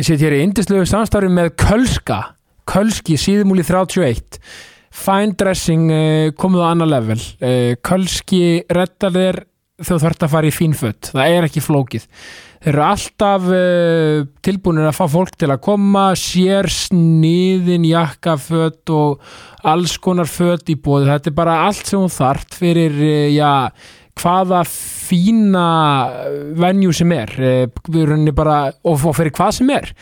Ég set hér í indislegu samstarfi með Kölska Kölski síðumúli 31 Fine dressing uh, komið á annar level. Uh, Kölski reddar þér þú þarft að fara í fínfött það er ekki flókið. Þeir eru alltaf uh, tilbúinir að fá fólk til að koma sér sniðin jakkafött og alls konar fött í bóði þetta er bara allt sem hún þart fyrir uh, já, hvaða fína venju sem er henni bara og, og fyrir hvað sem er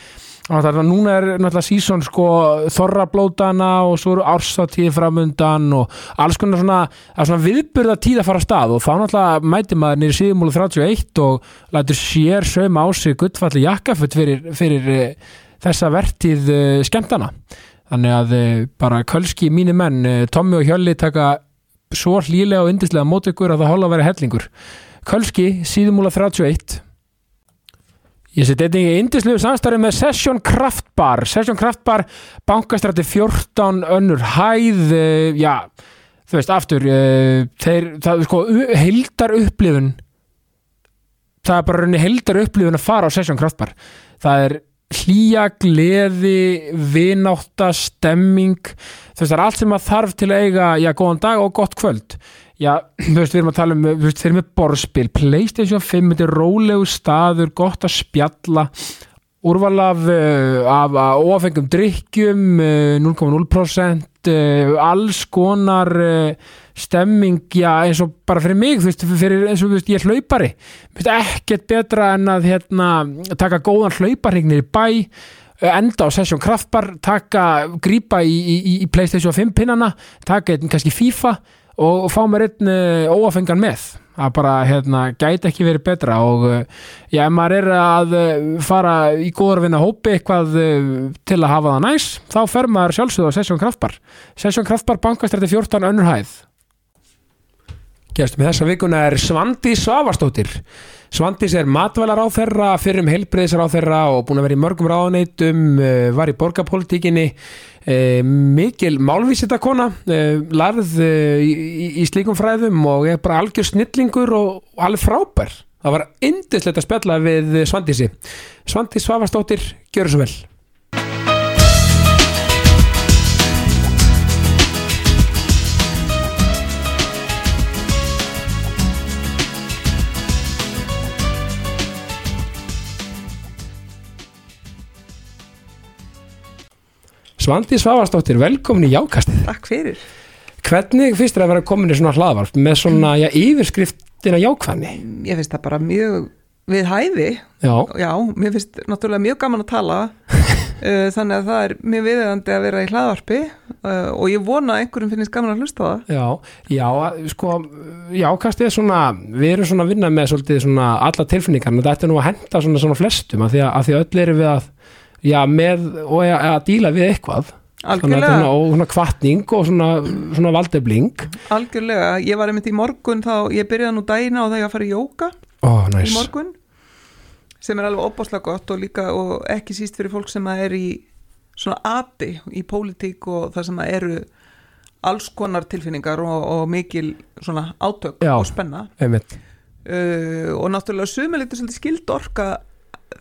Þannig að núna er náttúrulega sísón sko þorrablótana og svo eru ársatíði framundan og alls konar svona, svona viðburða tíð að fara að stað og þá náttúrulega mæti maður nýri síðumúlu 31 og lætur sér sögum á sig guttfalli jakkafutt fyrir, fyrir uh, þessa vertið uh, skemmtana. Þannig að bara kölski mínir menn, Tommi og Hjölli taka svo hlýlega og yndislega mót ykkur að það hóla að vera hellingur. Kölski síðumúla 31 Ég seti einnig í indislegu samstarfi með Session Craft Bar. Session Craft Bar, bankastrætti 14 önnur hæð uh, já, þú veist, aftur uh, þeir, það er sko heildar upplifun það er bara rauninni heildar upplifun að fara á Session Craft Bar. Það er hlýja, gleði vináta, stemming. Þú veist, það er allt sem að þarf til að eiga já, góðan dag og gott kvöld. Já, þú veist, við erum að tala um þú veist, þeir eru með borðspil, Playstation 5 þetta er rólegu staður, gott að spjalla úrval af, uh, af ofengum drikkjum uh, 0,0% uh, alls konar uh, stemming, já, eins og bara fyrir mig, þú veist, fyrir, eins og þú veist, ég er hlaupari. Veist, ekkert betra en að hérna, taka góðan hlauparregnir í bæ enda á Session Kraftbar taka, grípa í, í, í Playstation 5 pinnana, taka einn kannski FIFA og, og fá mér einn óafengan með að bara hérna, gæti ekki verið betra og uh, já, ef maður er að uh, fara í góður vinna hópi eitthvað til að hafa það næs þá fer maður sjálfsögðu á Session Kraftbar Session Kraftbar bankastrætti 14 önnur hæð. Gestum í þessa vikuna er Svandi Svavarstóttir Svandis er matvælar á þeirra fyrir um heilbreyðsar á þeirra og búin að vera í mörgum ráðaneitum var í borgarpolitíkinni Eh, mikil málvísitakona eh, larð eh, í, í, slíkum fræðum og er bara algjör snillingur og alveg frábær. Það var indislegt að spjalla við Svandísi. Svandís Svavastóttir, gjör svo vel Svandi Svavarsdóttir, velkomin í Jákastið. Takk fyrir. Hvernig finnst þér að vera komin í svona hlaðvarp með svona já, yfirskriftina jákvæðni? Ég finnst það bara mjög við hæfi. Já, Já, mér finnst náttúrulega mjög gaman að tala. Uh, þannig að það er mjög viðeigandi að vera í hlaðvarpi uh, og ég vona að einhverjum finnist gaman að hlusta það. Já, já, sko Jákastið er svona, við erum svona að vinna með svolítið svona alla tilfinningar en þetta er nú að henda svona, svona flestum af því að, að því að öll erum við að já, með, og að, díla við eitthvað. Algjörlega, og svona kvartning og svona, svona valdefling algjörlega. Ég var einmitt í morgun þá, ég byrjaði nú dæina og það ég að fara í jóka Ó, í næs morgun sem er alveg opbáslega gott og líka og ekki síst fyrir fólk sem er í svona ati í pólitík og það sem eru alls konar tilfinningar og, og mikil svona átök Já. og spenna. uh, og náttúrulega sumilitur svolítið skild orka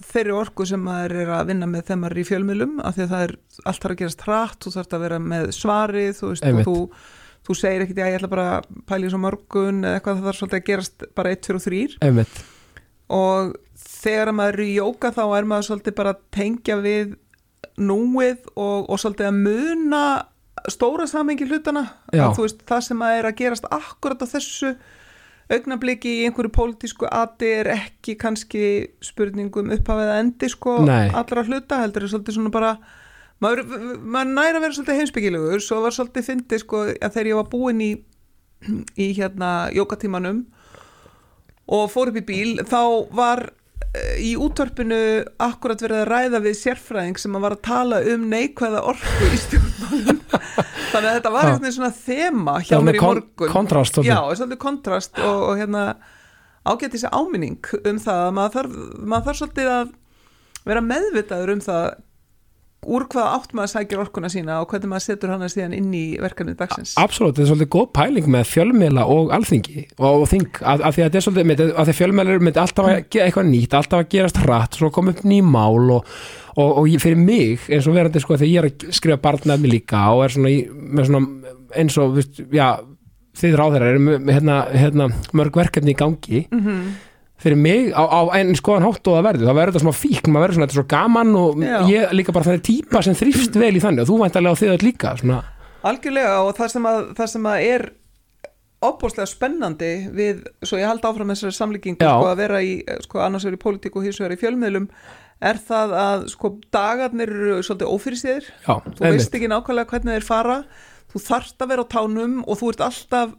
þeirri orku sem maður er að vinna með þegar maður er í fjölmiðlum af því að það er allt þarf að gerast hratt þú þarf að vera með svarið þú, veist, þú, þú segir ekkert já ég ætla bara að pæla í svo morgun eða eitthvað það þarf svolítið að gerast bara 1, 2 og 3 Einmitt. og þegar maður er í jóka þá er maður svolítið bara að tengja við núið og, og svolítið að muna stóra samengi hlutana að veist það sem að er að gerast akkurat á þessu augnabliki í einhverju pólitísku ati er ekki kannski spurningum upphafið að endi sko Nei. allra hluta heldur er svolítið svona bara maður, maður næra að vera svolítið heimsbyggilegur svo var svolítið fyndið sko að þegar ég var búin í, í hérna jókatímanum og fór upp í bíl þá var í útvarpinu akkurat verið að ræða við sérfræðing sem að var að tala um neikvæða orku í stjórnmálum. Þannig að þetta var eitthvað svona þema hjá mér í morgun. kontrast. Já, kontrast og, og hérna ágætt þessi áminning um það að maður þarf, maður þarf svolítið að vera meðvitaður um það úr hvaða átt maður sækir orkuna sína og hvernig maður setur hana síðan inn í verkefni dagsins? Absolutt, þetta er svolítið góð pæling með fjölmiðla og alþingi og, þing, að, að því að þetta er svolítið með, að því að fjölmiðlar myndi alltaf að gera eitthvað nýtt, alltaf að gerast hratt svo kom upp ný mál og, og, og fyrir mig eins og verandi sko þegar ég er að skrifa barnefni líka og er svona, í, með svona eins og, viðst, já þið ráðherrar eru með, með hérna, hérna, mörg verkefni í gangi mm fyrir mig á, á einn skoðan hátt og það verður. Það verður þetta smá fík, maður verður svona þetta er svo gaman og Já. ég líka bara þannig típa sem þrýfst vel í þannig og þú væntalega á þið öll líka svona, algjörlega og það sem að, það sem að er opbúslega spennandi við, svo ég hald áfram þessari samlíkingu sko, að vera í, sko, annars vegar í pólitík og hins vegar í fjölmiðlum er það að sko dagarnir eru svolítið ófyrirsýðir já, þú veist ekki nákvæmlega hvernig þeir fara. Þú þarft að vera á tánum og þú ert alltaf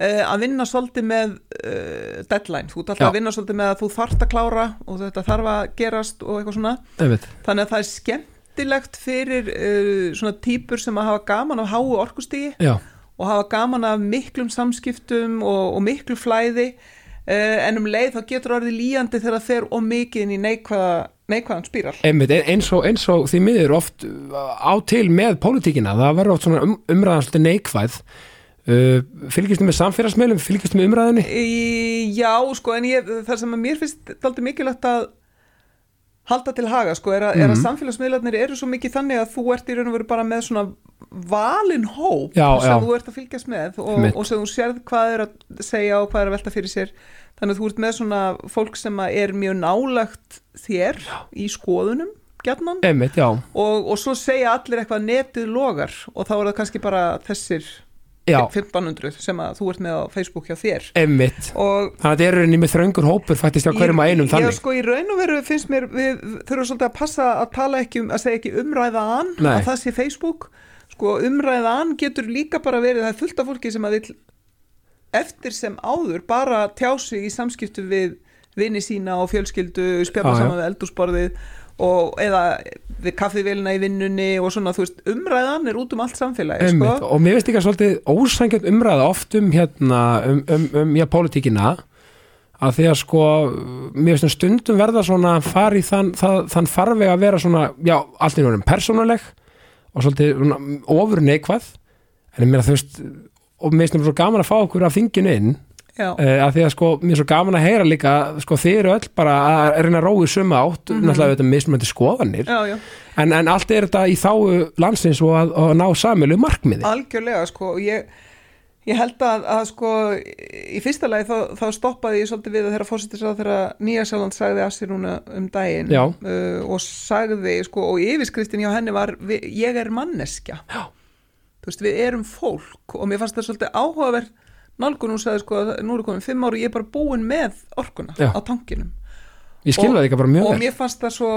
að vinna svolítið með uh, deadline, þú Já. að vinna svolítið með að þú þarft að klára og þetta þarf að gerast og eitthvað svona. Einmitt, þannig að það er skemmtilegt fyrir uh, svona típur sem að hafa gaman af háu orkustígi já, og hafa gaman af miklum samskiptum og, og miklu flæði. Uh, en um leið þá getur orðið líjandi þegar það fer og mikið inn í neikvæða, neikvæðan spíral. Einmitt e- eins og, eins og því miður oft á til með pólitíkina, það verður oft svona um, umræðan svolítið neikvæð uh, fylgistu með samfélagsmeilum, fylgistu með umræðinni já, sko, en ég, það sem að mér finnst daldið mikilvægt að halda til haga, sko, er, a, er að Mhm. samfélagsmiðlarnir eru svo mikið þannig að þú ert í raun og veru bara með svona valin hóp Já, sem já. þú ert að fylgjast með og, og sem þú sérð hvað er að segja og hvað er að velta fyrir sér. Þannig að þú ert með svona fólk sem er mjög nálagt þér í skoðunum, já, og, og svo segja allir eitthvað netið logar og þá er það kannski bara þessir já, 1500 sem að þú ert með á Facebook hjá þér. Einmitt. Og þannig að þetta er rauninni með þröngur hópur faktist á hverjum að einum Já, þannig. Sko, í raun og veru finnst mér við þurfum svolítið að passa að tala ekki um að segja ekki umræðan, að það sé Facebook. Sko, umræðan getur líka bara verið það er fullt af fólki sem að vil eftir sem áður bara tjá sig í samskiptu við vini sína og fjölskyldu Já, já. saman við eldúsborðið og eða við kaffivélina í vinnunni og svona, þú veist, umræðan er út um allt samfélagi, einmitt, sko og mér veist ekki að svolítið ósangjönd umræða oft um hérna um, um, um já, pólitíkina að því að sko mér veist um stundum verða svona fari þann, þann farveg að vera svona já, allt í náttúrulega persónuleg og svolítið ofur neikvað en ég meina þú veist og mér finnst svo gaman að fá okkur af þinginu inn uh, að því að sko mér er svo gaman að heyra líka sko þið eru öll bara að reyna að rói suma átt, náttúrulega þetta mismunandi skoðanir. Já, já. En, en allt er þetta í þáu landsins og að, að ná samilu markmiði. Algjörlega sko ég, ég held að, að sko í fyrsta lagi þá, þá stoppaði ég svolítið við að þeirra fórsetis að þeirra Nýja Sjálfland sagði af sér núna um daginn uh, og sagði sko og yfirskriftin hjá henni var vi, ég er manneskja. Já. þú veist við erum fólk og mér fannst það svolítið áhugaverð nálgun hún sagði sko að nú er komin fimm ára og ég er bara búin með orkuna Já. á tankinum. Ég skilða ekki bara mjög og vel. mér fannst það svo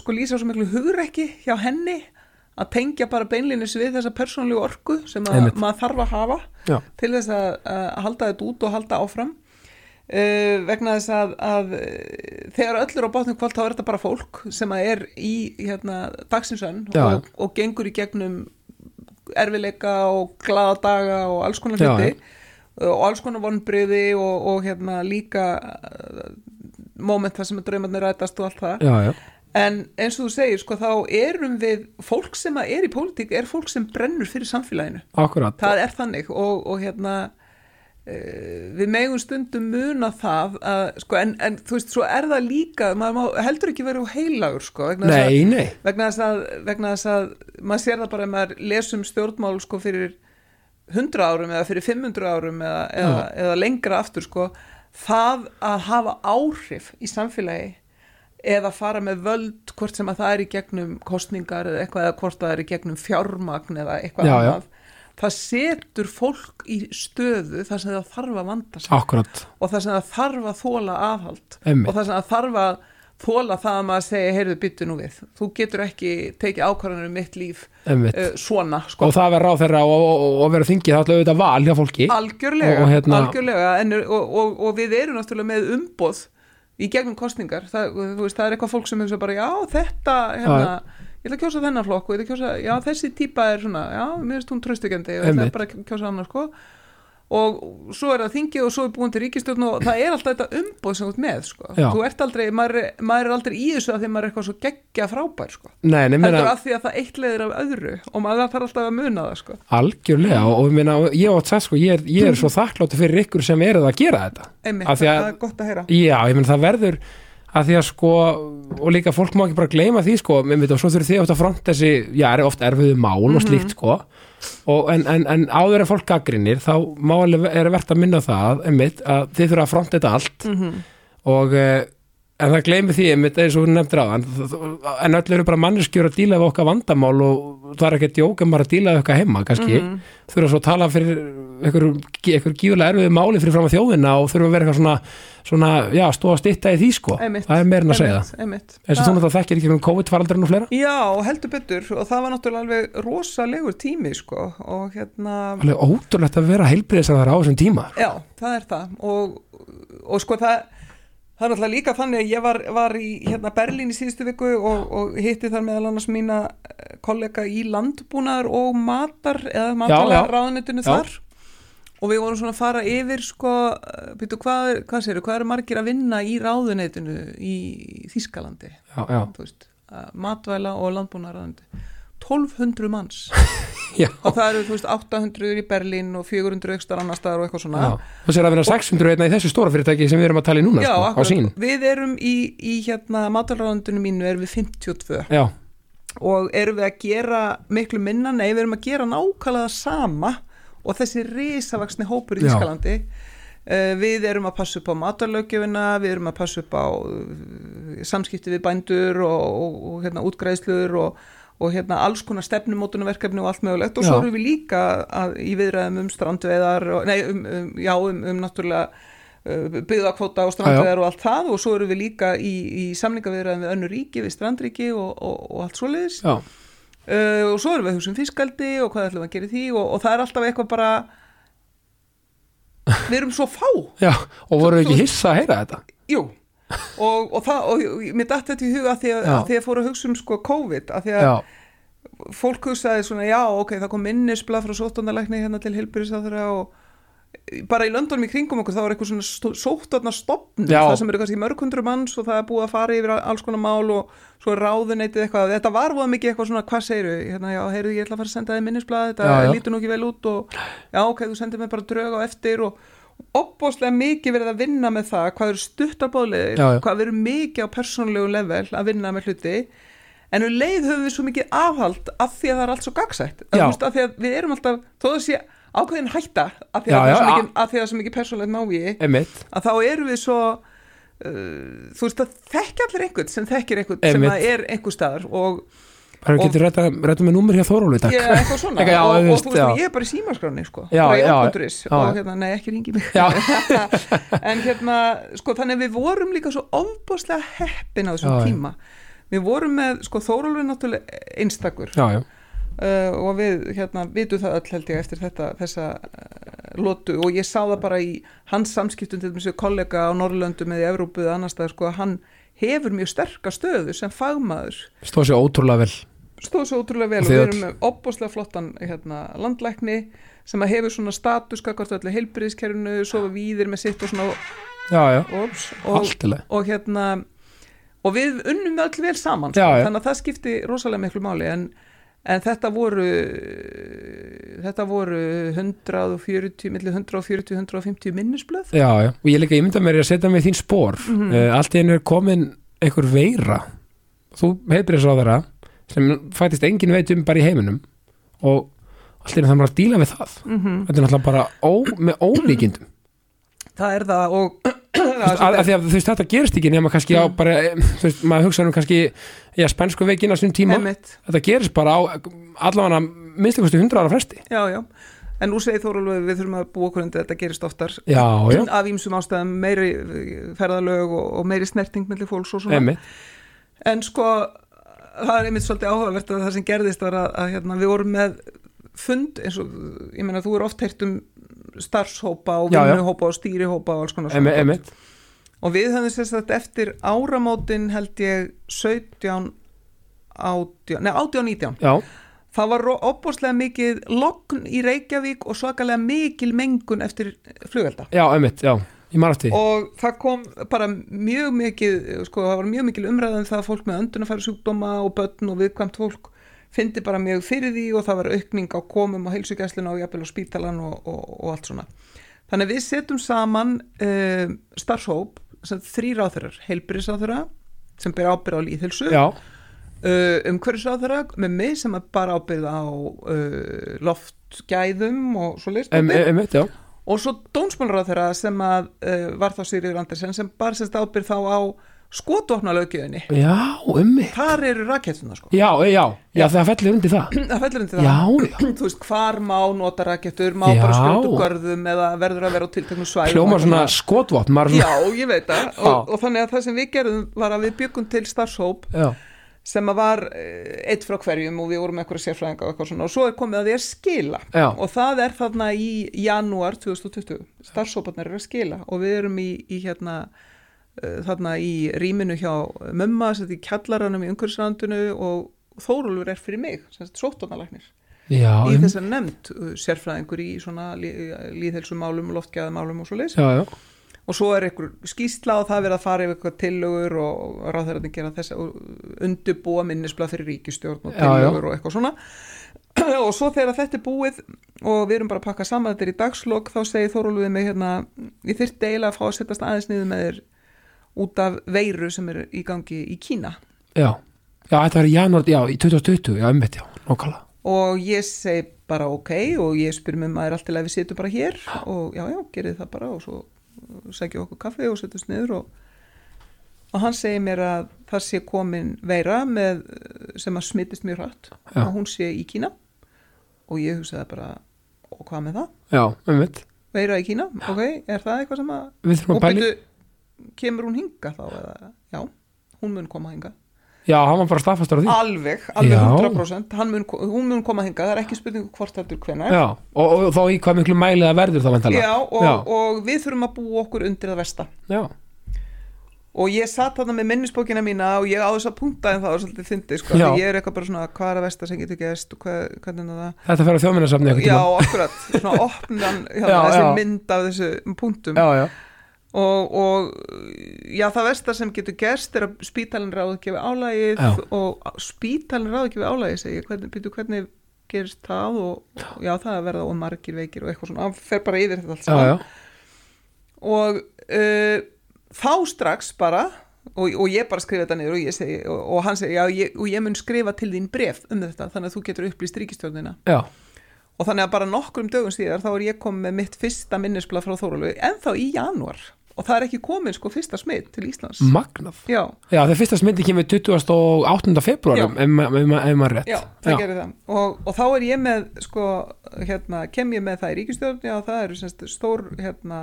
sko lýsa svo miklu hugrekki hjá henni að tengja bara beinlinis við þessa persónlegu orku sem að maður þarf að hafa Já. til þess að, að halda þetta út og halda áfram. Uh, vegna þess að, að eh, þegar öll er á bátnum kvöld þá er þetta bara fólk sem að er í hérna, dagsinsönn og, og gengur í gegnum erfileika og glada daga og alls konar hluti. og alls konar vonbriði og, og hérna líka uh, moment þar sem að draumarnir rætast og allt það. Já, já, en eins og þú segir sko þá erum við fólk sem að er í pólitík er fólk sem brennur fyrir samfélaginu. Akkurat. Það er þannig og, og hérna við megum stundum muna það að, sko, en, en þú veist, svo er það líka maður má, heldur ekki verið heilagur sko, vegna, þess að, nei, nei, vegna, þess að, vegna þess að maður sér það bara ef maður lesum stjórnmál sko, fyrir 100 árum eða fyrir 500 árum eða, eða, eða lengra aftur sko, það að hafa áhrif í samfélagi eða fara með völd hvort sem að það er í gegnum kostningar eða eitthvað eða hvort það er í gegnum fjármagn eða eitthvað annað það setur fólk í stöðu þar sem það þarf að vanda sig. Akkurat og þar sem það þarf að þóla aðhald. Einmitt. og þar sem það þarf að þóla það að maður segja, heyrðu byttu nú við. Þú getur ekki tekið ákvarðanir um mitt líf uh, svona sko. og það verður á þeirra og, og, og verður þingið þá ætla auðvitað val hjá fólki. Algjörlega, Og- hérna- algjörlega. En, og, við erum náttúrulega með umboð í gegnum kostningar það, veist, það er eitthvað fólk sem hefur bara, já þetta hérna, ég ætla að kjósa þennan flokk og ég ætla að kjósa, já þessi típa er svona, já, mér finnst hún tröstugjandi og ég ætla bara að kjósa annar sko og svo er það þingi og svo er búin til ríkistjórn og það er alltaf þetta umboð sem ert með sko. Já. þú ert aldrei, maður, er- maður er aldrei í þessu að því maður er eitthvað svo geggja frábær sko. Nei, heldur meina, að því að það eitt leiðir af öðru og maður þarf alltaf að muna það sko. algjörlega og, og meina, ég átt sagt sko, ég er, ég er svo þakkláttu fyrir ykkur sem eruð að gera þetta einmitt, að- það er gott að heyra Já, ég menn það verður að því að sko, og líka fólk má ekki bara gleyma því sko, mitt og svo þurfið þið oft að front þessi, já, er oft erfiðu mál og slíkt sko, og en, en, en áður en fólk gaggrinir, þá má alveg er verðt að minna það, einmitt, að þið þurfa að fronta þetta allt. Mhm. og eh, en það gleymi því, einmitt, eins og hún nefndir á en öll eru bara manneskjur að díla við okkar vandamál og það er að djóka maður að díla við okkar heima, kannski. Mhm. þurfa svo að tala fyrir einhver, einhver gífulega erfiðu máli fyrir fram að þjóðina og þurfa að vera eitthvað svona, svona já, stóða stitta í því sko. Einmitt. það er meira en að segja. Það einmitt, eins og Það- þú náttúrulega þekkir ekki um COVID-faraldurinn og fleira? Já, heldur betur. Og það var náttúrulega alveg rosalegur tími sko. Og hérna alveg ótrúlegt að vera heilbriðisar á þessum tíma Já, það er náttúrulega líka þannig að ég var, var í hérna, Berlín í síðustu viku og, og hitti þar meðal annars mína eh, kollega í landbúnaðar og matar eða ráðunitinu Já. þar. Og við vorum svona að fara yfir sko, býtu, hvað, er- hvað séru, hvað eru margir að vinna í ráðunitinu í Þískalandi já, já, þú veist, matvæla og landbúnaðar 1200 manns. Já, og það eru, þú veist, 800 í Berlín og 400 ekstar annar staðar og eitthvað svona. Þú sér að vera 600 einna í þessu stóra fyrirtæki sem við erum að tala í núna Já, sko, á sín. Við erum í, í hérna matalráðundinu mínu erum við 52 já, og erum við að gera miklu minna, nei við erum að gera nákvæmlega sama og þessi risavaksni hópur í. Ískalandi uh, við erum að passa upp á matarlaugjöfina, við erum að passa upp á uh, samskipti við bændur og, og, og hérna útgræðslur og, og hérna alls konar stefnumótunarverkefni og allt mögulegt. Og svo erum við líka að, í viðræðum um strandveðar og, nei, um, um, já, um, um náttúrulega uh, byggðakvóta og strandveðar og allt það. Og svo erum við líka í, í samlingaviðræðum við önnur ríki, við strandríki og, og, og allt svoleiðis. Uh, og svo erum við að hugsa um fiskaldi og hvað ætlum við að gera því. Og, og það er alltaf eitthvað bara við erum svo fá. Já og voru ekki hissa að heyra þetta? Jú og, og, það, og mér datt þetta í huga að því að, að því að fóru að hugsa um sko COVID að því að já, fólk hugsaði svona já ok það kom minnisblað frá sóttandalækni hérna til heilbyrðisáþurra og bara í löndunum í kringum okkur þá var eitthvað svona Já. það sem eru kannski mörg hundru manns og það er búið að fara yfir alls konar mál og svo er ráðuneytið eitthvað. Þetta var voða mikið eitthvað svona hvað segir hérna, já, heyrðu, ég ætla að fara að senda þið minnisblað þetta lítur nú ekki vel út og já ok, þú sendir mér bara drög á eftir og opbóðslega mikið verið að vinna með það hvað eru stuttabáðleðir, Já, já. hvað verið mikið á persónulegu level að vinna með hluti en um leið höfum við svo mikið afhald af því að það er allt svo gagsætt Já. Af því að við erum alltaf, þó það sé ákveðin hætta af því Já, að, það er já, svo a- mikið, að því að það er svo mikið persónulegt návíi emitt að þá erum við svo uh, þú veist að þekki allir einhvern sem þekkir einhvern sem Einmitt. að er einhver staðar og bara Og- getur rætta, með númer hjá Þórólu takk? Eitthvað svona. Eitthvað, já, og, og veist, þú veist, já. ég er bara í símaskráni sko, Já, já, og hérna, nei ekki ringi mig. En hérna, sko þannig að við vorum líka svo ofbáslega heppin á þessum tíma. Við vorum með, sko Þórólfur er náttúrulega einstakur. Já, já, uh, og við hérna vitum það öll held ég eftir þetta, þessa uh, lotu. Og ég sá það bara í hans samskiptum til þessu kollega á Norrlöndum eða í Evrópu eða annars staðar sko að hann hefur mjög sterka stöðu sem fagmaður. Stóð sér ótrúlega vel stóð svo ótrúlega vel Og við erum með opbúslega flottan hérna, landlækni sem að hefur svona status kakvart öllu heilbriðiskerfinu svo við með sitt og svona já, já, ops, og, og hérna og við unnum öll vel saman Já, sko, já. þannig að það skipti rosalega miklu máli. En, en þetta voru þetta voru 140 millir 140, 150 minnisblöð. Já, já, og ég líka, ég mynda mér að setja mig í þín spór Mhm. uh, allt í einu er komin einhver veira. Þú heilbrið svo þeirra sem fættist engin veit um bara í heiminum og allt einu það maður að díla við það. Mm þetta er náttúrulega bara ó, með ólíkindum. Það er það og að, að að þú veist þetta gerist ekki nema kannski á Mm. bara, eh, þú veist, maður hugsa um kannski já, spænsku veikin á sinni tíma. Einmitt. þetta gerist bara á allavega minnstakosti 100 ára fresti. Já, já. En nú segir Þórólfur við þurfum að búa okkur undir að þetta gerist oftar. Já, já, af ímsum ástæðum meiri ferðalög og, og meiri snerting mellir fólks og svona. Emmi en sko það er einmitt svolítið áhugavert að það sem gerðist var að, að hérna, við vorum með fund eins og ég meina þú er oft heyrt um starfshópa og vinnuhópa og stýrihópa og alls konar emmi dót. og við höfum sérst að eftir áramótin held ég 17 18, nei 18 19 já, það var opbóðslega mikið logn í Reykjavík og svakalega mikil mengun eftir flugelda. Já, einmitt, já, og það kom bara mjög mikið sko, það var mjög mikil umræðan það að fólk með öndunafæri sjúkdóma og börn og viðkvæmt fólk fyndi bara mjög fyrir því og það var aukning á komum á heilsugæslinu og jafnvel á spítalan og, og, og allt svona. Þannig við setjum saman uh, starfshóp sem þrý ráþurar, heilbyrðisáþura sem ber ábyrð á líðhilsu uh, umhverfisráþara með mig sem er bara ábyrð á uh, loftgæðum og svo einmitt, já og svo dónsmálráþara sem að uh, var þá Sýriður Andersen sem bara sérst ábyrð þá á skotvopnalögjöðinni já, einmitt, þar eru rakettunar sko. Já, já, já, það fellir undir það. Það fellur undir það. Já, já, þú veist hvar má nota rakettur má Já. bara skjóta görðum eða verður að vera á tilteknum svæðum? Hljómar svona skotvopn já, ég veit það. Já. og, og þannig að það sem við gerðum var að við byggum til starfshóp já, sem að var eh, eitt frá hverjum og við vorum með eitthvað sérfræðinga og eitthvað svona. Og svo er komið að því að skila. Já. og það er þarna í janúar 2020 starfsóparnir eru að skila. Og við erum í, í hérna uh, þarna í rýminu hjá mömma, sett í kjallaranum í umhverfisrandinu og Þórólfur er fyrir mig, sóttónalæknir já, í þess að nefnd uh, sérfræðingur í svona lí, líðhelsumálum, loftgæðamálum og svo já, og svo er einhver skýsla og það er verið að fara yfir eitthvað tillögur og ráðherrarnir gera þess að undubúa minnisblað fyrir ríkistjórn og Já, já. tillögur og eitthvað svona. Og svo þegar þetta er búið og við erum bara að pakka saman þetta er í dagslokk þá segir Þórólfið mig hérna ég þyrfti eiginlega að fá að setjast aðeins niður með þér út af veiru sem er í gangi í Kína. Já. Já, þetta var í janúar, já, í 2020 já, einmitt, já, nokkala og ég segi bara ok og ég spyr mér maður allt til að við setjum bara hér. Og já já, gerið það bara og svo segjum okkur kaffi og setjumst niður og, og hann segir mér að það sé komin veira með, sem að smittist mjög hratt Já. að hún sé í Kína og ég hugsaði bara og hvað með það? já, einmitt, Veira í Kína? Ok, er það eitthvað sem að við þurfum að byrju, kemur hún hinga þá eða, já, hún mun koma hinga já, hann var bara staðfastur á því. Alveg, alveg Já. 100% Hann mun, hún mun koma hinga, það er ekki spurning hvort heldur hvenær. Já, og, og þá í hvað miklu mæli það verður þá vantalega Já, og, og við þurfum að búa okkur undir það versta. Já, og ég satt þarna með minnisbókina mína og ég á þess að punkta en það var svolítið fyndi sko, ég er eitthvað bara svona hvað er að versta sem getur gæst og hvað, hvernig er það? Þetta fer á þjóminnarsafni Já, akkurat, svona opnan hérna, þessi mynd af þessu punktum. Já, já, og, og já, það versta sem getur gerst er að spítalinn ráð ekki við álægið Já. og spítalinn ráð ekki við álægið segi, ég, hvernig, býtu, hvernig gerist það? Og, og já, það er að verða og margir veikir og eitthvað svona, hann fer bara yfir þetta allt saman. og uh, þá strax bara og, og ég bara skrifa þetta niður og, ég segi, hann segi, já, ég, og ég mun skrifa til þín bref um þetta, þannig að þú getur upplýst ríkistjórnina já, og þannig að bara nokkrum dögum síðar þá er ég komið með mitt fyrsta minnisblad frá Þórólfi en þá í janúar og það er ekki komin sko fyrsta smitt til Íslands. Magnað. Já, já, þegar fyrsta smyndi kemur 28. februarum ef ma- ef ma- ef maður rétt. Já, það gerir það. Og, og þá er ég með sko, hérna, kem ég með það í ríkistjórn já, það eru semst stór hérna,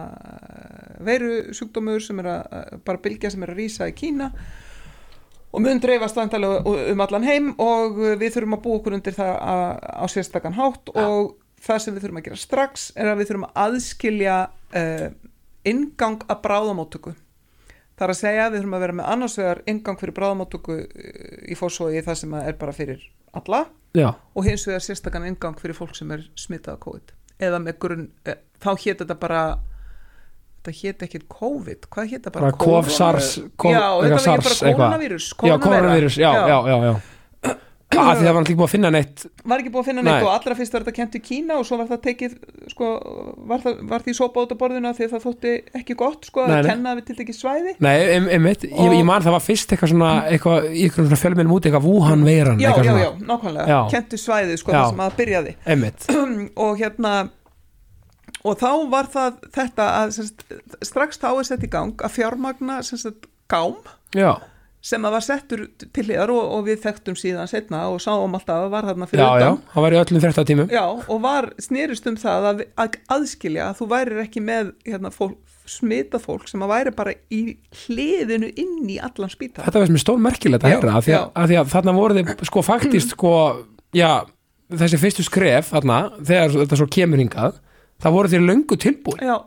veiru sjúkdómur sem er að, bara bylgja sem er að rísa í Kína og mun dreifast vandalega um allan heim og við þurfum að búa okkur undir það að, á sérstakann hátt og það sem við þurfum að gera strax er að við þurfum að aðskilja uh, ingang að bráðamóttöku. Það er að segja við þurfum að vera með annars vegar ingang fyrir bráðamóttöku uh, í fórsói það sem er bara fyrir alla já, og hins vegar sérstakann ingang fyrir fólk sem er smitað af COVID. Eða með grunn, eh, þá hét þetta bara þetta hét ekki COVID hvað hét þetta bara? kof, sars kof, já, þetta var ekki bara koronavírus já, koronavírus, já, já, já, já. Að því það var náttúrulega ekki búið að finna neitt. Var ekki búið að finna neitt Nei. og allra fyrst var þetta kent í Kína og svo var það tekið sko, var, það, var því sopa út á borðinu því að það þótti ekki gott sko, Nei, að kenna við til ekki svæði. Nei, em, einmitt, ég, ég man það var fyrst eitthvað svona, eitthvað, eitthvað svona fjölmennum út eitthvað Wuhan veiran, já, já, já, nákvæmlega, kentu svæði sko, Já. það sem að byrjaði. Einmitt, og hérna og þá var það þetta að semst, strax þá er sett í gang að fjármagna semst, gám. Já, sem að var settur til hliðar og, og við þekktum síðan setna og sáum alltaf að var þarna fyrir já, já, það var í öllum 13 tímum Já, og var snerist um það að, að aðskilja að þú værir ekki með hérna, fólk, smita fólk sem að væri bara í hliðinu inn í allan spítal Þetta veist mér stór merkilegt að að þarna voru þið sko faktist sko, já, þessi fyrstu skref þarna, þegar þetta svo kemur hingað það voru þið löngu tilbúin. Já,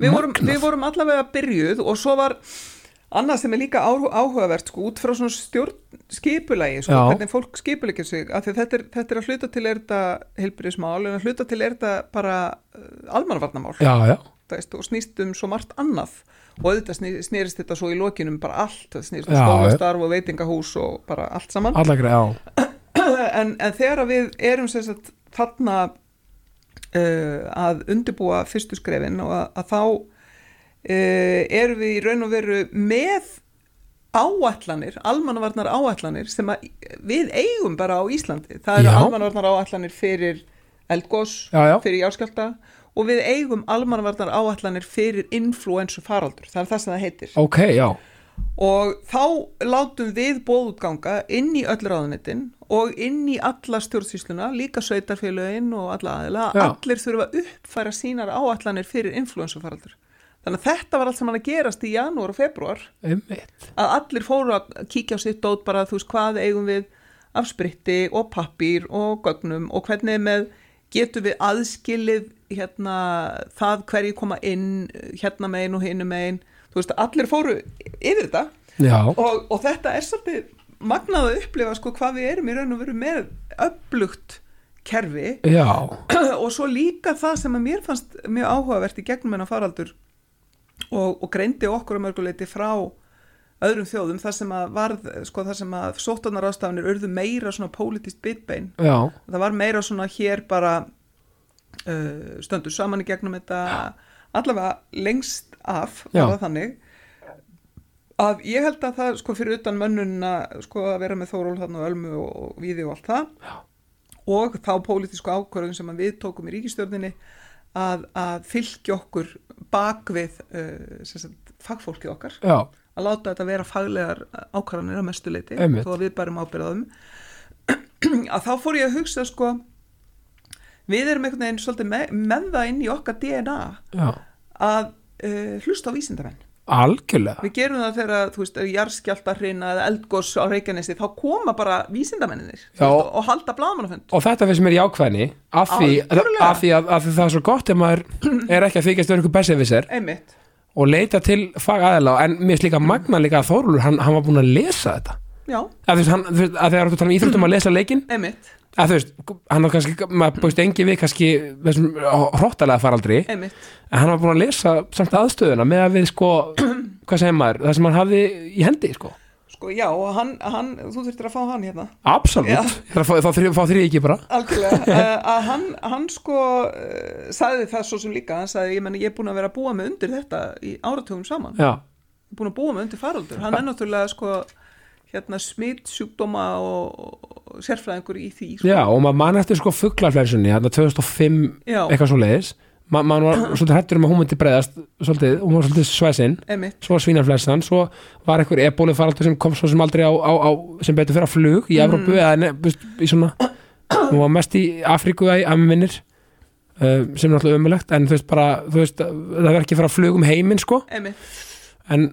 við vorum, við vorum allavega byrjuð og svo var annað sem er líka áhu- áhugavert sko, út frá svona stjórn skipulagi sko, hvernig fólk skipulegir sig þetta er, þetta er að hluta til er þetta heilbyrðismál en að hluta til er þetta bara almannavarnamál. Já, já, veist, og snýst um svo margt annað. Og auðvitað sný, snýrist þetta svo í lokinum bara allt, það snýrist um skólastarf og veitingahús og bara allt saman. Allakri, en, en þegar við erum sagt þarna uh, að undirbúa fyrstu skrefin og að, að þá uh, erum við í raun og veru með áætlanir, almannavarnar áætlanir sem að við eigum bara á Íslandi. Það eru almannavarnar áætlanir fyrir eldgós, Já, já. fyrir jáskjálta og við eigum almannavarnar áætlanir fyrir influensu faraldur. Það er það sem það heitir ok, já, og þá látum við bóðutganga inn í öll ráðunitin og inn í alla stjórnsýsluna, líka sveitarfélögin og alla aðila, Já. allir þurfa að uppfæra sínar áallanir fyrir influensufaraldur. Þannig að þetta var allt saman að gerast í janúar og februar, einmitt. Að allir fóru að kíkja á sitt dót bara, þú veist, hvað eigum við af spritti og pappír og gögnum og hvernig er með getum við aðskilið hérna það hverju koma inn hérna megin og hinu megin, þú veist, allir fóru yfir þetta. Og, og þetta er svolítið magnað að upplifa sko hvað við erum í raun og veru með upplugt kerfi. Já, og svo líka það sem að mér fannst mjög áhugavert í gegnum hennar faraldur og, og greindi okkur að mörguleiti frá öðrum þjóðum þar sem að varð, sko þar sem að sóttanar ástafanir urðu meira svona pólitist bitbein. Já, það var meira svona hér bara uh, stöndu saman í gegnum þetta. Allavega lengst af var það þannig. Að ég held að það sko fyrir utan mönnuna sko að vera með Þóról þarna og Ölmu og, Víði og allt það. Já. og þá pólitísku ákvörðun sem við tókum í ríkistjórninni að, að fylgja okkur bak við uh, fagfólkið okkar. Já, að láta þetta vera faglegar ákvarðanir að mestu leiti Einmitt. þó að við bærum ábyrðaðum að þá fór ég að hugsa sko við erum einhvern veginn svolítið með, með það inn í okkar DNA já. að uh, hlusta á vísindamenn algjörlega, við gerum það þegar þú veist, jarðskjálta hrina eða eldgós á Reykjanesi þá koma bara vísindamenninir og, og halda blaðmannafund og þetta finnst mér af því, Algjörlega. af því að, að því það er svo gott ef maður er ekki að þykjast vera ykkur besefisir og leita til fagaðila en mér finnst líka magna líka að Þórulur hann, hann var búin að lesa þetta já, að þú veist, hann, þú veist, að þegar þú tala um íþróttum að lesa leikinn. Einmitt, að þú veist, hann var kannski maður búist engi við kannski þessum hróttalega faraldri. Einmitt. En hann var búin að lesa samt aðstöðuna með að við sko, hvað segir maður það sem hann hafði í hendi sko. Sko já, og hann, hann þú þurftir að fá hann hérna. Absolutt, þrý, fá þrý ekki bara. Algjörlega, uh, að hann, hann sko uh, sagði það svo sem líka. Hann sagði, ég menn ég er búin að vera að búa mig undir þetta í áratugum saman, já, ég búin að búa mig undir faraldur, hann er náttúrulega sko hérna smitt sjúkdóma og, sérfræðingur í því sko. já, og maður man eftir sko fugglarflænsunni, þarna 2005 Já. eitthvað svo leiðis Ma, maður var svolítið hættur um að hún myndi breyðast svolítið, hún var svolítið svæsinn svo var svínaflessan, svo var einhver ebólu faraldur sem kom svo sem aldrei á, á, á sem betur fyrir að flug í Evrópu eða ne, veist, í svona, hún var mest í Afríku að minnir uh, sem er náttúrulega ömulegt en þú veist bara, þú veist, það verður ekki fyrir að flug um heiminn sko, einmitt. En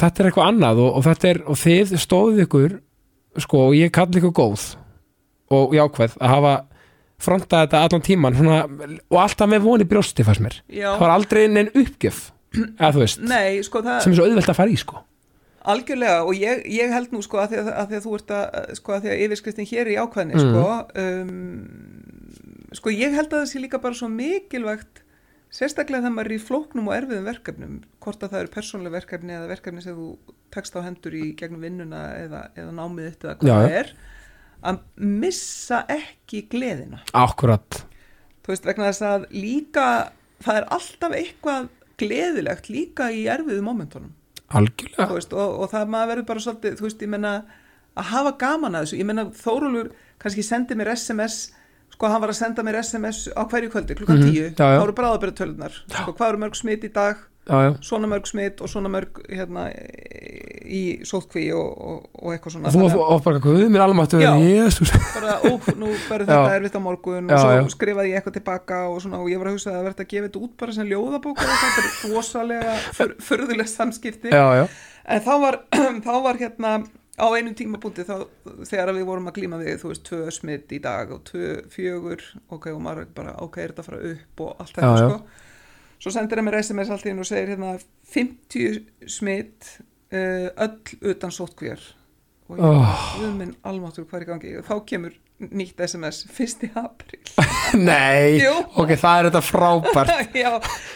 þetta er eitthvað annað og, og þetta er, og þið stóðuð ykkur sko, og ég kalli ykkur góð og jákveð að hafa frontað þetta allan tíman svona, og alltaf með voni brjósti fannst mér. Já, það var aldrei neinn uppgjöf eða þú veist, nei, sko það sem er svo auðvelt að fara í sko. Algjörlega og ég, ég held nú sko að því að, að, því að þú ert að sko að því að yfirskriftin hér er í ákvæðni Mm. sko um, sko ég held að það sé líka bara svo mikilvægt sérstaklega þegar maður er í flóknum og erfiðum verkefnum hvort að það eru persónlega verkefni eða verkefni sem þú tekst á hendur í gegnum vinnuna eða, eða námið þitt eða hvað Já, það er að missa ekki gleðina. Akkurat, þú veist vegna þess að líka það er alltaf eitthvað gleðilegt líka í erfiðu momentunum. Algjörlega. Þú veist, og, og það maður verður bara svolítið, þú veist, ég menna að hafa gaman að þessu, ég menna Þórólur kannski sendi mér SMS sko hann var að senda mér SMS á hverju kvöldi klukkan tíu, já, já. þá eru bráðabæra tölunar sko hvað eru mörg smitt í dag? Já, já. svona mörg smitt og svona mörg hérna í sótkví og, og, og eitthvað svona. Og þú Þannig að og bara guð mér jésús bara, úf, nú verður þetta erfitt á morgun og svo skrifaði ég eitthvað tilbaka og, svona, og ég var að hugsa að það verður að gefa þetta út bara sem ljóðabók og þetta er rosalega fyr, furðuleg samskipti. Já, En þá var, þá var hérna á einum tímabúndi þá þegar við vorum að glíma við, þú veist, tvö smitt í dag og tvö fjögur, ok, og maður bara, ok, er þetta að fara upp og allt þetta, sko. Svo sendir hann mér SMS allt í hennu og segir hérna 50 smitt uh, öll utan sótkvér og ég, Oh. oh. minn almáttur hvað er í gangi þá kemur nýtt SMS 1. apríl Nei, Jú. ok, það er þetta frábært Já,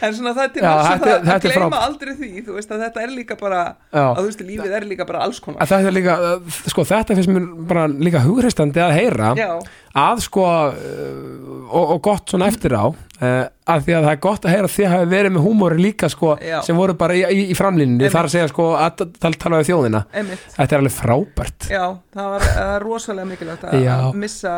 en svona það er til þess að þetta þetta gleyma frábært. aldrei því, þú veist að þetta er líka bara Já. að þú veist, lífið er líka bara alls konar þetta er líka, sko, þetta finnst mér bara líka hugreistandi að heyra Já, að sko uh, og, og gott svona eftir á uh, að því að það er gott að heyra að þið hafi verið með húmóri líka sko Já. sem voru bara í, í, í framlínunni Einmitt. þar að segja sko að tala, tala við þjóðina einmitt þetta er alveg frábært Já, það var uh, rosalega mikilvægt að að missa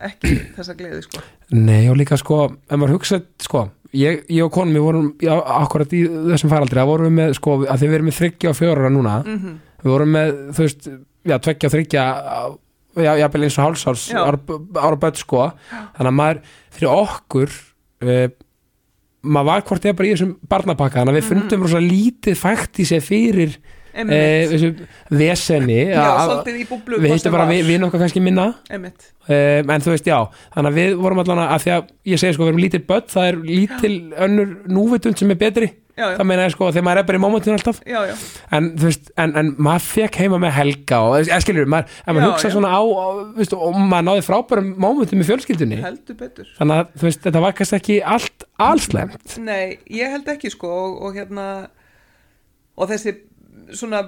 ekki þessa gleði sko. Nei og líka sko, ef maður hugsa sko, ég, ég og konum við vorum já, akkurat í þessum faraldri að vorum við með sko, að þið verðum með þryggja og fjóra núna mm við vorum með, þú veist, já, tveggja og þryggja jafnvel eins og hálsárs Já. ára, börn sko þannig að maður, fyrir okkur uh, maður var hvort eða bara í þessum barnapakka þannig að við Mhm. fundum rosa lítið fækt í sig fyrir þessu veseni í búblu við hittum bara við, nokkað kannski minna. Um, en þú veist, já, þannig að við vorum allan að því að ég segi sko, við erum lítil börn það er lítil önnur núvitund sem er betri. Það meina ég sko, þegar maður er bara í mómentinu alltaf. Já, já, en þú veist, en, en maður fekk heima með helga og, eða skilur, ef maður hugsa svona á, og maður náði frábærum mómentum í fjölskyldunni. Þannig að, þú veist, þetta var kannski ekki allt allslemt Nei, ég held ekki sko og hérna og þessi svona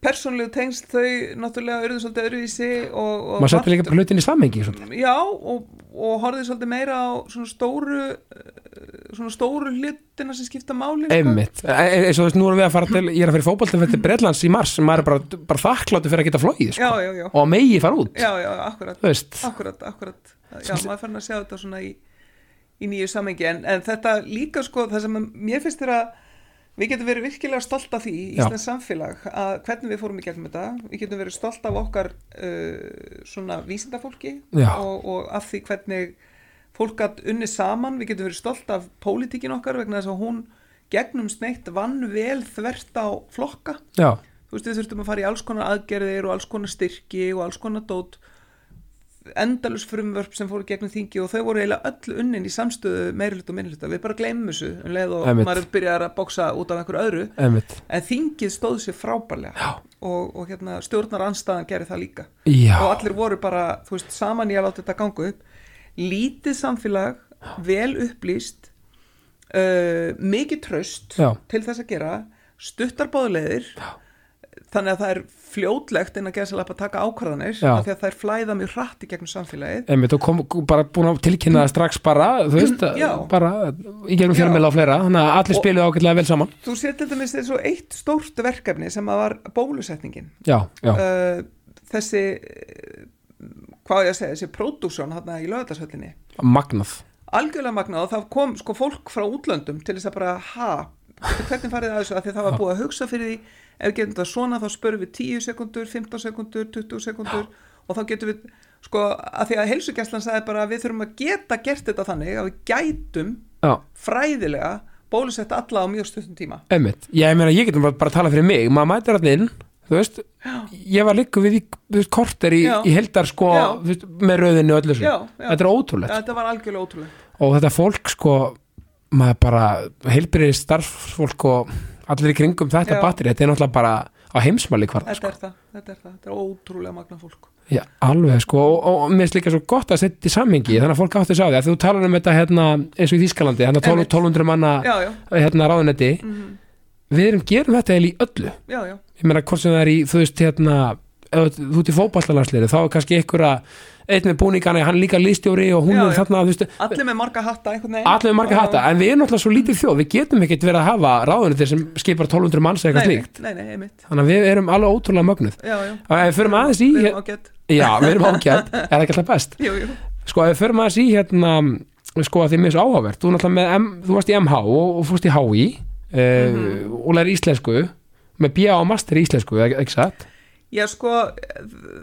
persónlegu tengst þau náttúrulega urðu svolítið öðruvísi og, og maður margt- líka bara hlutin í svolítið. Já, og, og horfði svolítið meira á svona stóru eh, svona stóru hlutina sem skipta máli sko. einmitt, E- e- eins og þú veist, nú erum við að fara til ég er að fyrir fótbolta fyrir Bretlands í mars sem maður er bara, bara þakkláttu fyrir að geta flóið sko, Já, já, já, og megi fara út. Já, já, akkurat. Akkurat, akkurat. Já, maður farin að sjá þetta svona í, í nýju samengi en, en þetta líka sko, það sem mér finnst þér að við getum verið virkilega stolt af því í. Íslands samfélag að hvernig við fórum í gegnum þetta. Við getum verið stolt af okkar uh, svona vísindafólki og, og af því hvernig fólk gætt unni saman, við getum verið stolt af pólitíkin okkar vegna þess að hún gegnum sneitt vann vel þvert á flokka. Já, þú veist við þurftum að fara í alls konar aðgerðir og alls konar styrki og alls konar dót endalus frumvörp sem fóru gegnum þingi og þau voru eiginlega öll unnin í samstöðu meirhluta og minnhluta, við bara gleymum þessu um leið og Einmitt. maður byrjar að bóksa út af einhverju öðru, einmitt. En þingið stóð sér frábærlega og, og hérna, stjórnar anstaðan gerir það líka. Já, og allir voru bara, þú veist, saman í að láta þetta ganga upp. Lítið samfélag vel upplýst uh, mikið tröst Já. til þess að gera stuttar báðulegðir þannig að það er fljótlegt en að gera sér að taka ákvarðanir af því að er flæða mjög hratt í gegnum samfélagið. Einmitt og kom bara búin að tilkynna það strax bara, þú veist, Já. bara í gegnum Já. fjölmjöla og fleira, þannig að allir spiluðu ágætlega vel saman. Þú sér til dæmis þessu eitt stórt verkefni sem að var bólusetningin. Já, já, uh, þessi hvað á ég að segja, þessi pródúsjón hérna í lögatarsöllinni magnað. Algjörlega magnað og það kom sko fólk frá útlöndum til þess að bara ha, hvernig farið að þessu? Að því það var búið að hugsa fyrir því ef við getum þetta svona þá spörum við 10 sekundur 15 sekundur, 20 sekundur og þá getum við sko að því að heilsugjastlan sagði bara að við þurfum að geta gert þetta þannig að við gætum já, fræðilega bólusetta alla á mjög stundum tíma. Einmitt, ég meina ég getum bara, bara að tala fyrir mig, maður mætir hann inn þú veist, ég var líka við veist, korter í, Já. í heldar sko Já. veist, með rauðinu og öllu Já, já. þetta er ótrúlegt. Þetta var algjörlega ótrúlega og þetta fólk sko maður bara heilbyrði starffólk og allir í kringum þetta Já. batteri, þetta er náttúrulega bara á heimsmæli hvar þetta það, þetta er það, þetta er ótrúlega magnað fólk. Já, alveg sko og, og, og mér finnst líka svo gott að setja í samhengi þannig að fólk átti að sjá því að þú talar um þetta hérna eins og í Þískalandi, hérna 12, Einmitt. 1200 manna já, já, hérna ráðunetti mhm, við erum gerum þetta eiginlega í öllu. Já, já, ég meina hvort sem það er í, þú veist hérna þú ert í fótballalandsliði þá er kannski ykkur að einn með búningana, hann er líka lístjóri og hún Já, er þarna, veist. Allir með marga hatta allir með marga hatta, en við erum náttúrulega svo lítið þjóð við getum ekkert verið að hafa ráðunetti sem skipar 1200 manns eða eitthvað slíkt. þannig að við erum alveg ótrúlega mögnuð. Við förum aðeins í við erum ágætt er það ekki alltaf best. Jú, jú, sko ef við förum aðeins í hérna sko að mér er svo áhugavert. Þú, þú varst í MH og, og fórst í HÍ uh, Mhm. og læri íslensku með BA og master í íslensku, ekki satt? Já, sko,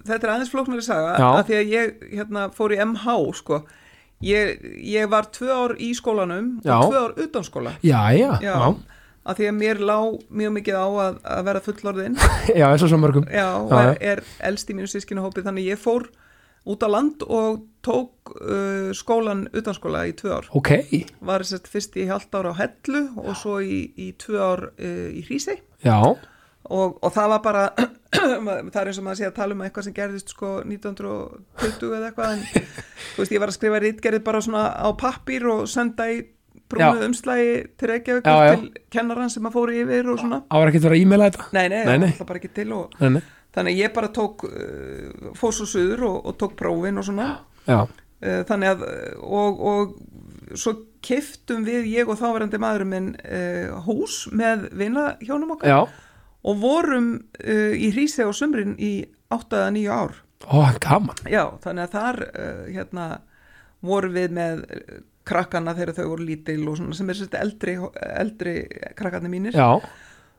þetta er aðeins flóknari saga Já. að því að ég hérna, fór í MH, sko. Ég, ég var tvö ár í skólanum Já. og tvö ár utan skóla. Já, já, Já, að því að mér lá mjög mikið á að, að vera fullorðin. já, eins og svo mörgum Já, og er, er elst í mínu sískinu hópi, þannig ég fór út á land og tók uh, skólan utan skóla í tvö ár. Ok, Var þess að fyrst í halvt ár á Hellu og svo í, í tvö ár uh, í Hrísey já, og, og það var bara það er eins og maður sé að tala um eitthvað sem gerðist sko 1920 eða eitthvað en þú veist ég var að skrifa rítgerðið bara svona á pappír og senda í brúnu umslægi til Reykjavík Já, já. til kennarann sem að fóru yfir og svona. Á var ekki vera að e-maila þetta? Nei, nei, Nei, nei. það bara ekki til og nei, nei. þannig ég bara tók uh, fór svo suður og, og tók prófin og svona. Já, uh, þannig að og, og svo kiftum við ég og þáverandi maðurinn minn uh, hús með vinahjónum okkar. Já, og vorum uh, í Hrísey á sumrin í 8 eða 9 ár. Ó, gaman. Já, þannig að þar uh, hérna vorum við með uh, krakkana þegar þau voru lítil og svona sem er sérst eldri, eldri krakkarnir mínir. Já,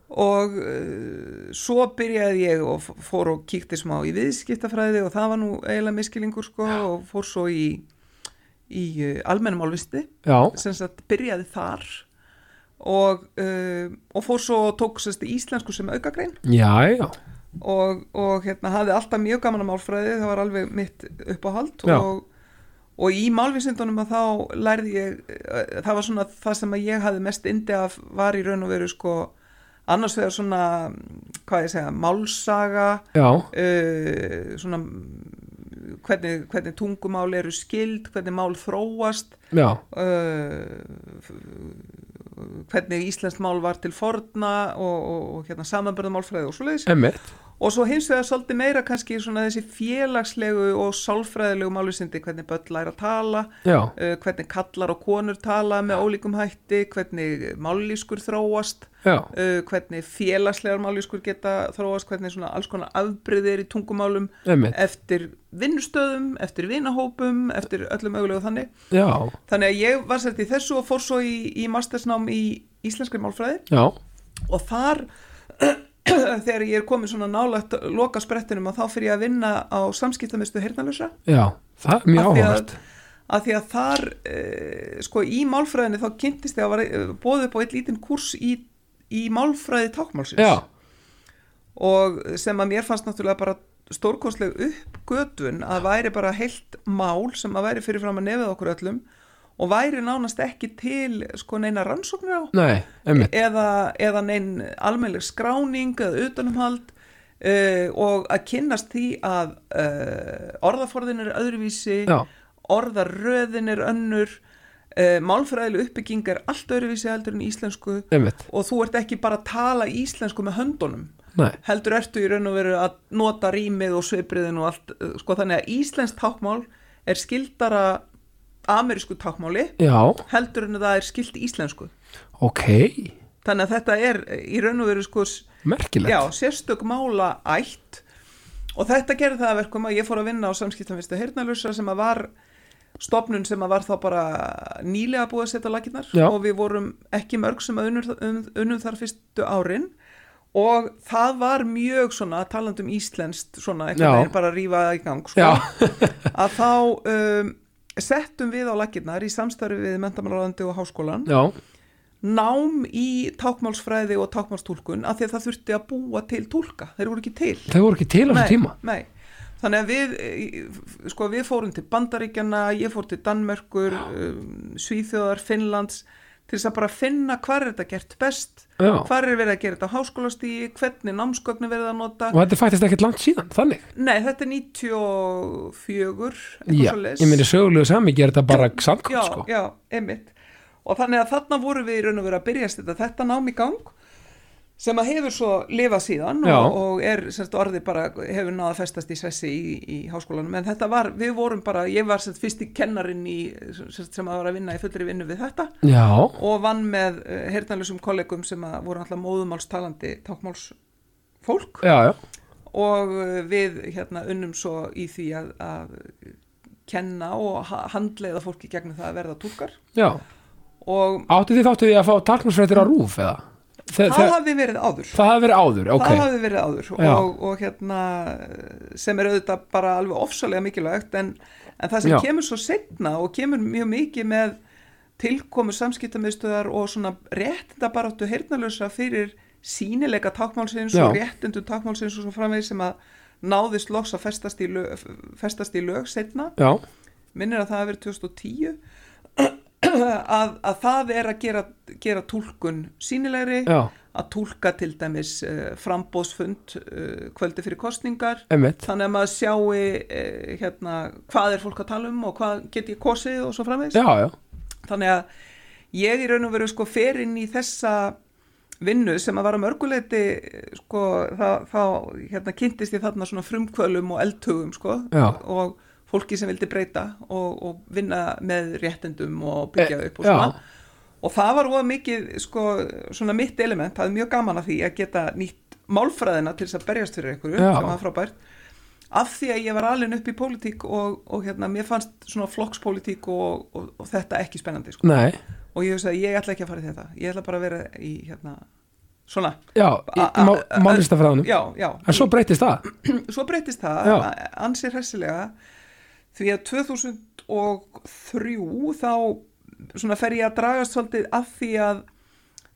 og uh, svo byrjaði ég og fór og kíkti smá í viðskiptafræði og það var nú eiginlega miskilingur sko og fór svo í, í uh, almennum álvisti. Já, sem sagt byrjaði þar og, uh, og fór svo og tók sérst íslensku sem aukagrein. Já, já. Og, og hérna hafði alltaf mjög gaman að málfræði, það var alveg mitt uppáhald og, og í málvísindunum að þá lærði ég, eh, það var svona það sem ég hafði mest indi af var í raun og veru sko annars vegar svona, hvað ég segja, málsaga, uh, svona hvernig, hvernig tungumál eru skild, hvernig mál þróast, uh, hvernig íslenskt mál var til forna og, og, og hérna samanbörðamálfræði og svoleiðis. Emmitt og svo hins vegar svolítið meira kannski svona þessi félagslegu og sálfræðilegu málusindi hvernig börn læra að tala uh, hvernig kallar og konur tala með ólíkum hætti hvernig mállískur þróast uh, hvernig félagslegar mállískur geta þróast hvernig svona alls konar afbryðir í tungumálum emmitt eftir vinnustöðum, eftir vinahópum eftir öllum mögulegu þannig. Já, þannig að ég var sett í þessu og fór svo í, í mastersnám í íslenskri málfræði. Já, og þar þegar ég er komin svona nálægt loka sprettinum að þá fyrir ég að vinna á samskiptamistu heyrnalösa já það er mjög því að- því að þar eh, sko í málfræðinni þá kynntist ég að var eh, bóðið upp á eitt lítinn kurs í, í málfræði tákmálsins já, og sem að mér fannst náttúrulega bara stórkostleg uppgötun að væri bara heilt mál sem að væri fyrir fram að nefið okkur öllum og væri nánast ekki til sko neina rannsóknir á. Nei, eða, eða neinn almennleg skráning eða utanumhald uh, og að kynnast því að uh, orðaforðin er öðruvísi já, orðaröðin er önnur uh, málfræðileg uppbygging er allt öðruvísi heldur en íslensku. Emmitt, og þú ert ekki bara að tala íslensku með höndunum. Nei, heldur ertu í raun og veru að nota rýmið og svipriðin og allt sko þannig að íslensk tákmál er skildara amerísku tákmáli já, heldur en það er skilt íslensku. Ok. Þannig að þetta er í raun og veru sko s- merkilegt, já, sérstök mála ætt og þetta gerði það að verkum að ég fór að vinna á samskiptanvistu heyrnalusa sem að var stopnun sem að var þá bara nýlega búið að setja laginnar Já. og við vorum ekki mörg sem að unnur, un, unnum þar fyrstu árin. Og það var mjög svona talandum íslenskt svona Já. eitthvað veginn bara að rífa í gang sko, já, að þá um, settum við á laginnar í samstarfi við mentamálarandi og háskólan já, nám í tákmálsfræði og tákmálstúlkun af því að það þurfti að búa til túlka. Þeir voru ekki til. Þau voru ekki til á þessu tíma? nei. þannig að við sko við fórum til Bandaríkjana ég fór til Danmörkur um, Svíþjóðar, Finnlands til þess að bara finna hvar er þetta gert best já, hvar er verið að gera þetta á háskólastíi hvernig námsgögnu verið að nota. Og þetta er faktist ekkert langt síðan, þannig? Nei þetta er 94 eitthvað já, ég myndi sögulegu sami gera þetta bara samkvæmt, sko. já, einmitt. Og þannig að þarna voru við í raun og verið að byrja þetta, þetta nám í gang sem að hefur svo lifað síðan og, og er semst orðið bara hefur náða festast í sessi í, í háskólanum. En þetta var, við vorum bara, ég var semst fyrst í kennarinn í, semst sem að var að vinna í fullri vinnu við þetta. Já, og vann með uh, heyrnarlusum kollegum sem að voru alltaf móðumálstalandi tákmálsfólk já, já, og uh, við hérna unnum svo í því að, að kenna og ha- handleiða fólki gegnum það að verða túlkar. Já. Og áttu þið þáttu því að fá taknusfrættir á rúf eða? Þe, það hafði verið áður? Það hafi verið áður, ok. það hafði verið áður? Og, og hérna sem er auðvitað bara alveg ofsalega mikilvægt en, en það sem Já. kemur svo setna og kemur mjög mikið með tilkomu samskiptamiðstöðar og svona réttinda baráttu heyrnalösa fyrir sínileika tákmálsins Já. og réttindu tákmálsins og svo framvegis sem að náðist loks að festast í lög, festast í lög setna já, minnir að það hafi verið 2010 að, að það er að gera, gera túlkun sínilegri já, að túlka til dæmis uh, frambóðsfund uh, kvöldi fyrir kostningar einmitt, þannig að maður sjáu uh, hérna, hvað er fólk að tala um og hvað get ég kosið og svo já, þannig að ég í raun og veru sko fer inn í þessa vinnu sem að vara mörguleiti sko þá hérna kynntist ég þarna svona frumkvölum og eldhugum sko. Já. og fólki sem vildi breyta og, og vinna með réttendum og byggja upp og já. svona og það var óða mikið sko svona mitt element, það er mjög gaman að því að geta nýtt málfræðina til þess að berjast fyrir einhverju Já. sem var frábært. Af því að ég var alveg upp í pólitík og, og hérna mér fannst svona flokkspólitík og, og, og þetta ekki spennandi sko. og ég hugsaði ég ætla ekki að fara í þetta. Ég ætla bara að vera í hérna svona. Já, í A- a- má- málistafræðunum já, já, en svo breytist það? Svo breytist það. Já. ansið hressilega því að 2003 þá fer ég að dragast svolítið að því að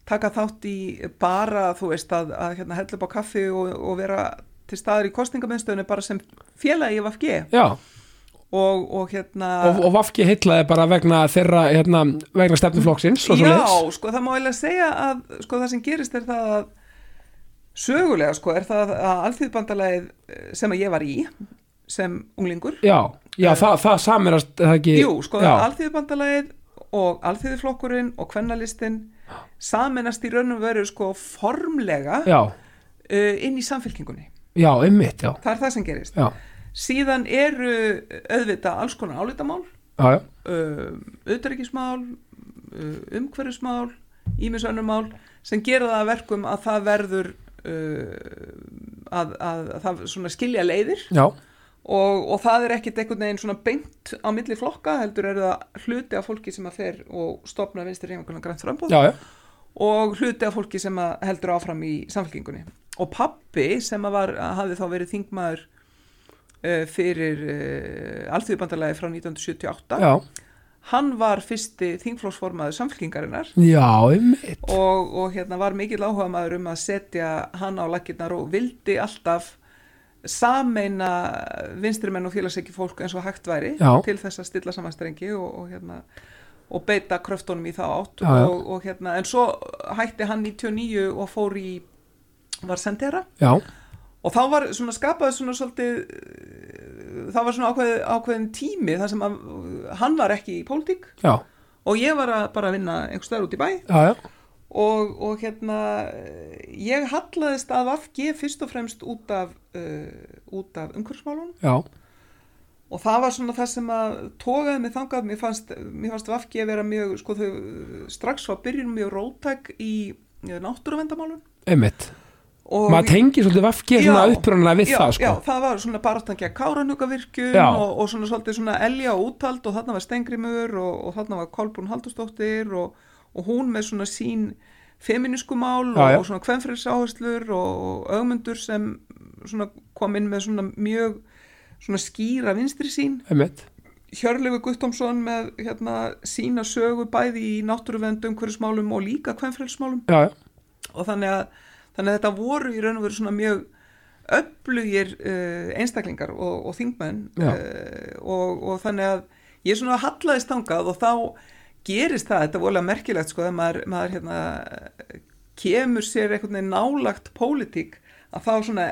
taka þátt í bara þú veist að, að hérna, hella upp á kaffi og, og vera til staðar í kostningamöndstöðinu bara sem félagi í VFG já, og, og hérna og, og Vafki heitlaði bara vegna þeirra, hérna, vegna stefnuflokksins Já, leiðis sko það má eiginlega segja að sko það sem gerist er það að sögulega sko er það að alþýðbandalagið eh, sem að ég var í sem unglingur. Já, já, það, það samirast það ekki, Jú, sko já, alþýðbandalagið og alþýðflokkurinn og kvennalistin saminast í raun og veru sko formlega já, uh, inn í samfélkingunni. já, einmitt, já. Það er það sem gerist. já, Síðan eru auðvitað alls konar álitamál, auðvitaðrikismál, uh, umhverfismál, ímisönnumál sem gera það að verkum að það verður uh, að, að, að það skilja leiðir. Já, og, og það er ekkit einhvern veginn svona beint á milli flokka heldur er það hluti af fólki sem að fer og stopna vinstir reyfingunar grænt frambóð og hluti af fólki sem að heldur áfram í samfélkingunni og pappi sem að var, að hafði þá verið þingmaður uh, fyrir uh, alþjóðbandalagi frá 1978 já, hann var fyrsti þingflóksformaður samfélkingarinnar og, og hérna var mikill áhuga maður um að setja hann á lakirnar og vildi alltaf sameina vinstrimenn og félagsæki fólk eins og hægt væri Já. til þess að stilla samanstrengi og, og hérna og beita kröftunum í þá átt. Já. Og, og hérna, en svo hætti hann 99 og fór í var sendera já, og þá var svona skapað svona svolítið það var svona ákveð, ákveðin tími þar sem að hann var ekki í pólitík. Og ég var að bara vinna einhver stöður út í bæ. Já, já, og, og hérna ég hallaðist að Vafgi fyrst og fremst út af, uh, út af umhverfsmálunum og það var svona það sem að tókaði mig þangað, mér fannst, fannst Vafgi að vera mjög, sko þau strax var byrjun mjög rótæk í náttúruvendamálun einmitt. Og maður tengir svolítið Vafki svona Já, upprunnilega við já, það, sko. Já, það var svona baráttan gegn káranugavirkjun Já. og, og svona svolítið svona elja og úthald og þarna var Stengrimur og, og þarna var Kolbrún Haldursdóttir og, og hún með svona sín feminísku mál Já, já. og svona kvenfrelsáherslur og augmundur sem svona kom inn með svona mjög svona skýra vinstri sín einmitt, Hjörlefi Guttomsson með hérna sína sögu bæði í náttúruvendum, hverjusmálum og líka já, og þannig að, þannig að þetta voru í raun og veru svona mjög öflugir uh, einstaklingar og, og þingmenn uh, og, og þannig að ég svona hallaðist þangað og þá gerist það, þetta er vorulega merkilegt sko, þegar maður, maður hérna, kemur sér einhvern veginn nálagt pólitík að þá svona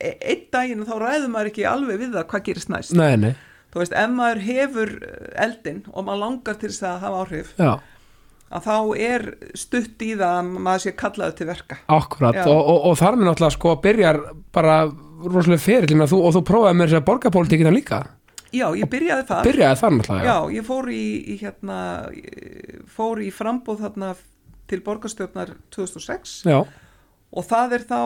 einn daginn þá ræður maður ekki alveg við það hvað gerist næst. Nei, nei, þú veist, ef maður hefur eldin og maður langar til þess að hafa áhrif já. að þá er stutt í það að maður sé kallaður til verka. Akkurat, og, og, og þar með náttúrulega sko byrjar bara rosalega fyrir þú, og þú prófaði með þess að borgarpólitíkina líka. Já, ég byrjaði þar. Byrjaði þar náttúrulega, Já, ég fór í, í hérna fór í frambóð þarna til borgarstjórnar 2006 já, og það er þá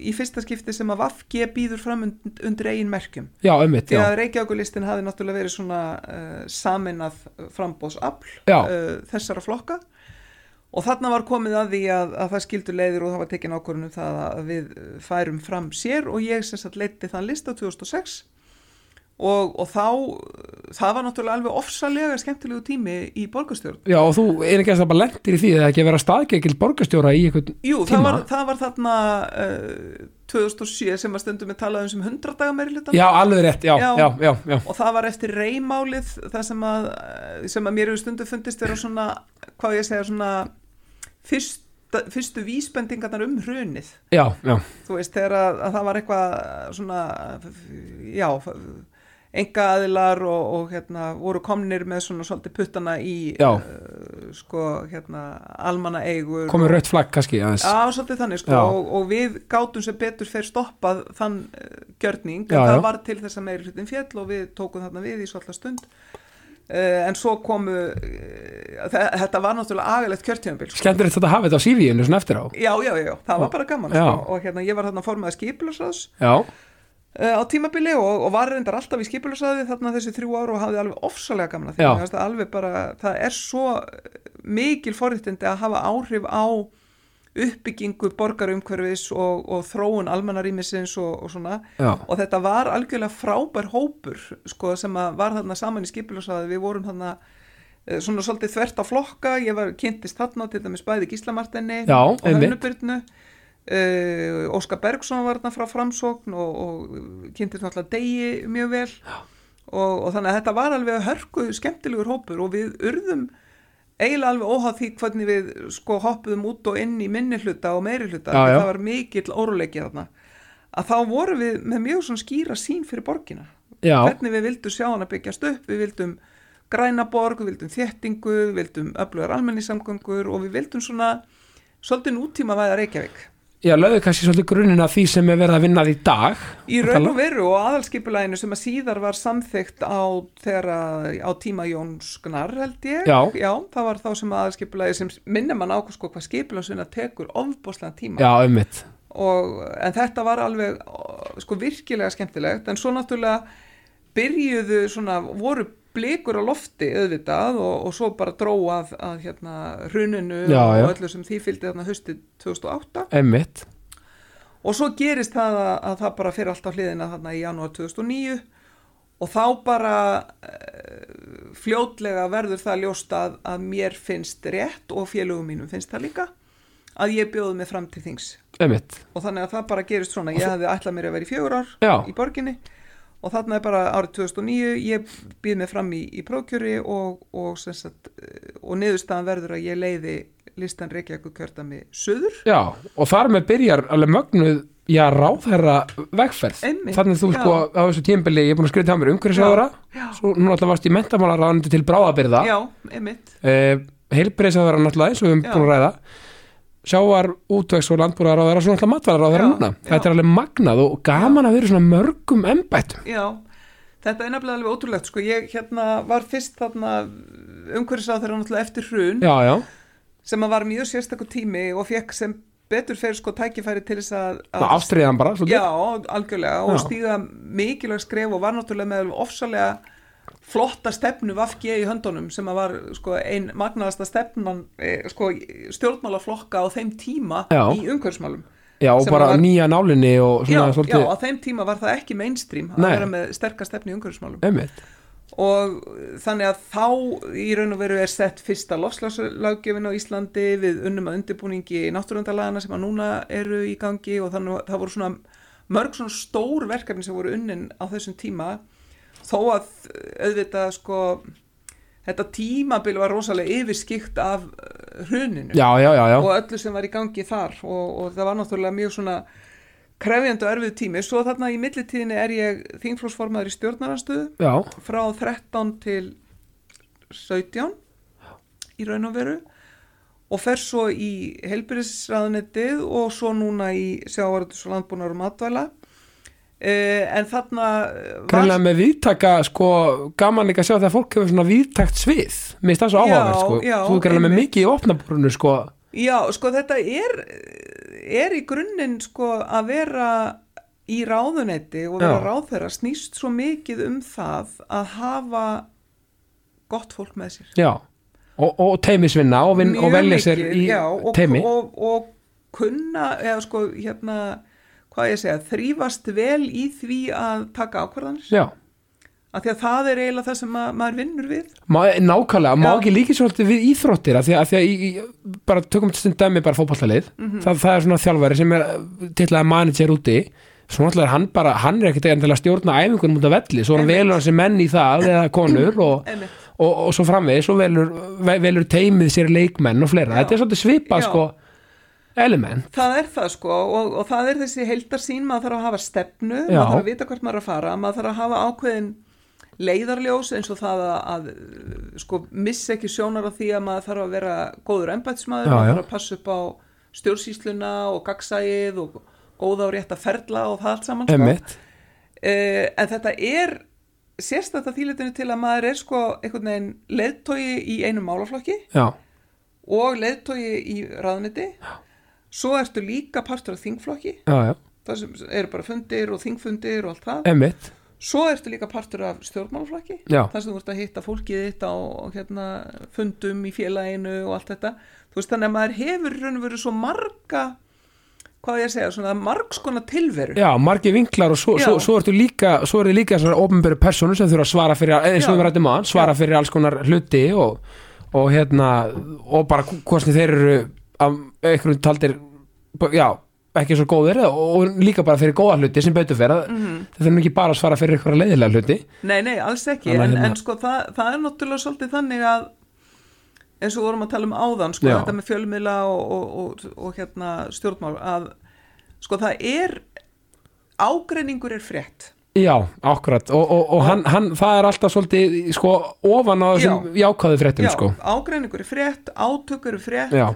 í fyrsta skipti sem að VAFG býður fram und, undir eigin merkjum. Já, því já, að Reykjavíkulistin hafi náttúrulega verið svona uh, saminað frambóðsafl Já. uh, þessara flokka. Og þarna var komið að því að, að það skildur leiðir og það var tekin ákvörðunum það að við færum fram sér og ég sem sagt leiti þann lista 2006 og, og þá það var náttúrulega alveg ofsalega skemmtilegu tími í borgarstjórn. Já, og þú er ekki að það bara lendir í því eða ekki að vera staðgekil borgarstjóra í einhvern Jú, það Tíma? var, það var þarna uh, 2007 sem að stundum við talaðum sem 100 daga meiri hlutan Já, alveg rétt, já, já, Já. já, og það var eftir reymálið það sem að, sem að mér hefur stundu fundist vera svona, hvað ég segja svona fyrst, fyrstu vísbendingarnar um hrunið. Já, já, þú veist, þegar að, að það var eitthvað svona, já enga aðilar og, og hérna, voru komnir með svona svolítið puttana í Já. uh, sko, hérna, almanna eigur komið rautt flagg kannski aðeins Já, svolítið þannig sko Já. og, og við gátum sem betur fyrir stoppað þann uh, gjörning Já, en það já. var til þess að meiri hlutin fjall og við tókum þarna við í svolítið stund uh, en svo komu uh, þetta var náttúrulega agalegt kjörtíðanbíl sko. skemmtilegt þetta að hafa þetta á CV-inu svona eftir á Já, já, já, já, það var bara gaman Já. sko. og hérna ég var þarna formaði skipilarsraðs já, uh, á tímabili og, og var reyndar alltaf í skipilarsraði þarna þessi þrjú ár og hafði alveg ofsalega gaman að því. Það alveg bara, það er svo mikil forréttindi að hafa áhrif á uppbyggingu borgarumhverfis og, og þróun almannarýmisins og, og svona. Já, og þetta var algjörlega frábær hópur sko, sem að var þarna saman í skipilarsraði við vorum þarna eh, svona svolítið þvert á flokka, ég var kynntist þarna til dæmis bæði Gíslamartinni og. Hönnubyrnu uh, Óskar Bergson var þarna frá framsókn og, og kynntist náttúrulega degi mjög vel. Og, og þannig að þetta var alveg hörku skemmtilegur hópur og við urðum eiginlega alveg óháð því hvernig við sko hoppuðum út og inn í minni hluta og meiri hluta, Já, já. það var mikill óruleiki þarna að þá vorum við með mjög svona skýra sín fyrir borgina. Já, hvernig við vildum sjá hana byggjast upp við vildum græna borg, við vildum þéttingu við vildum öflugar almenningssamgöngur og við vildum svona svolítið nútíma væða Reykjavík já, lögðu kannski svolítið grunninn að því sem er verið að vinna því í dag. Í raun og veru og aðalskipulæginu sem að síðar var samþygt á, þegar, að- á tíma Jóns Gnar held ég. Já. það var þá sem aðalskipulægi sem minnir mann á sko, hvað skipulægsvinna tekur ofbóðslega tíma. Já, ummitt, en þetta var alveg sko virkilega skemmtilegt. En svo náttúrulega byrjuðu svona, voru blikur á lofti auðvitað og, og svo bara dróa að, að hérna hruninu Já, og já. öllu sem því fylgdi þarna höstið 2008 ummitt og svo gerist það að, að það bara fyrir allt á hliðina þarna í janúar 2009 og þá bara uh, fljótlega verður það ljóst að, að mér finnst rétt og félögum mínum finnst það líka að ég bjóði mig fram til þings. Ummitt, og þannig að það bara gerist svona. Ég hefði ætlað mér að vera í fjögur ár Já. í borginni og þarna er bara árið 2009 ég býð mig fram í, í prókjöri og, og, eh, og niðurstaðan verður að ég leiði listan Reykjavík kjördami söður já, og þar með byrjar alveg mögnuð, já, ráðherra vegferð, Einmitt, þannig þú já. sko á þessu tímbili, ég er búin að skrifa til mér umhverfisáðara svo nú alltaf varst í mentamálaráðandi til bráðabyrða já, einmitt. Uh, heilbreyðsáðara náttúrulega eins og við Já. búin að ræða sjávar, útvegs og landbúraðaráðara svo náttúrulega matvælaráðara Já, núna já. þetta er alveg magnað og gaman að vera svona mörgum embættum já, þetta er nefnilega alveg ótrúlegt sko, ég hérna var fyrst þarna umhverfisað þeirra náttúrulega eftir hrun já, já, sem að var mjög sérstakur tími og fekk sem betur fyrir sko tækifæri til þess að, Svona ástriðan bara svolítið. Já, algjörlega og Já. stíða mikilvæg skref og var náttúrulega með ofsalega flotta stefnu Vafge í höndunum sem að var sko, ein magnaðasta stefnan eh, sko, stjórnmálaflokka á þeim tíma Já. í umhverfsmálum já, bara var- nýja nálinni og já, svona já, svolítið á þeim tíma var það ekki mainstream að Nei. vera með sterkast stefnu í umhverfsmálum einmitt, og þannig að þá í raun og veru er sett fyrsta lofslagslagjöfin á Íslandi. Við unnum að undirbúningi náttúrundalagana sem að núna eru í gangi og þannig að það voru svona mörg svona stór verkefni sem voru unnin á þessum tíma þó að auðvitað sko þetta tímabil var rosalega yfirskikt af eh, hruninu. Já, já, já, já. og öllu sem var í gangi þar. Og, og það var náttúrulega mjög svona krefjandi og erfið tími. Svo þarna í millitíðinni er ég þingflósformaður í stjórnaranstöðu frá 13 til 17 í raun og veru. Og fer svo í helbyrðisraðunettið og svo núna í sjávarðus og landbúnar og matvæla. uh, en þarna var, greinlega með viðtaka sko, gaman líka að sjá þegar fólk hefur svona viðtakt svið, mér finnst það svo Já, áhugavert sko. já, þú greinlega með mikið í opnaborunu sko, já sko þetta er er í grunninn sko að vera í ráðunetti og vera ráðherra snýst svo mikið um það að hafa gott fólk með sér. Já. Og, og teimisvinna og, vin, og velja sér í já, og, teimi og, og kunna eða sko hérna hvað ég að segja, þrýfast vel í því að taka ákvarðanir já, af því að það er eiginlega það sem að, maður vinnur við má, nákvæmlega, má Já. ekki líka svolítið við íþróttir af því að, að í, í, bara tökum til dæmi bara fótballalið Mhm. það, það er svona þjálfari sem er tillaði manager úti svo náttúrulega er hann bara, hann er ekkert til að stjórna æfingunum út af velli, svo hann Einmitt. velur hann sem menn í það eða konur og, Einmitt. og, og svo framvegis svo velur, ve- velur teimið sér leikmenn og fleira, Já. þetta er svolítið svipað sko, element Það er það sko og, og það er þessi heildarsýn, maður þarf að hafa stefnu, Já. maður þarf að vita hvert maður er að fara, maður þarf að hafa ákveðin leiðarljós eins og það að, að sko missa ekki sjónar á því að maður þarf að vera góður embætismadur, Já, maður já. þarf að passa upp á stjórnsýsluna og gagsæið og góða og rétt að ferla og það allt saman sko. Uh, en þetta er að þýletinu til að maður er sko einhvern veginn leiðtogi í einum málaflokki já, og leiðtogi í ráðniti svo ertu líka partur af þingflokki já, já, það sem eru bara fundir og þingfundir og allt það emmitt svo ertu líka partur af stjórnmálaflokki Já. þar sem þú ert að hitta fólkið þitt á hérna, fundum í félaginu og allt þetta þú veist þannig að maður hefur raun og verið svo marga hvað ég að segja, svona margskona tilveru Já, margir vinklar og svo, Já. svo, svo ertu líka svo eru líka þessar ofnbæru persónur sem þurfa að svara fyrir, eins og Já. við rættum á svara fyrir alls konar hluti og, og hérna, og bara sem þeir eru af einhverjum taldir já, ekki svo góðir og, og líka bara fyrir góða hluti sem betur fyrir mm. -hmm. þeir þurfum ekki bara að svara fyrir einhverja leiðilega hluti Nei, nei, alls ekki, að en, hérna- en sko það, það er náttúrulega svolítið þannig að eins og vorum að tala um áðan, sko, Já. þetta með fjölmiðla og, og, og, og hérna stjórnmál, að sko það er, ágreiningur er frétt. Já, akkurat og, og, og hann, hann, það er alltaf svolítið sko ofan á þessum jákvæðu fréttum Já, sko ágreiningur er frétt, átök eru frétt, Já,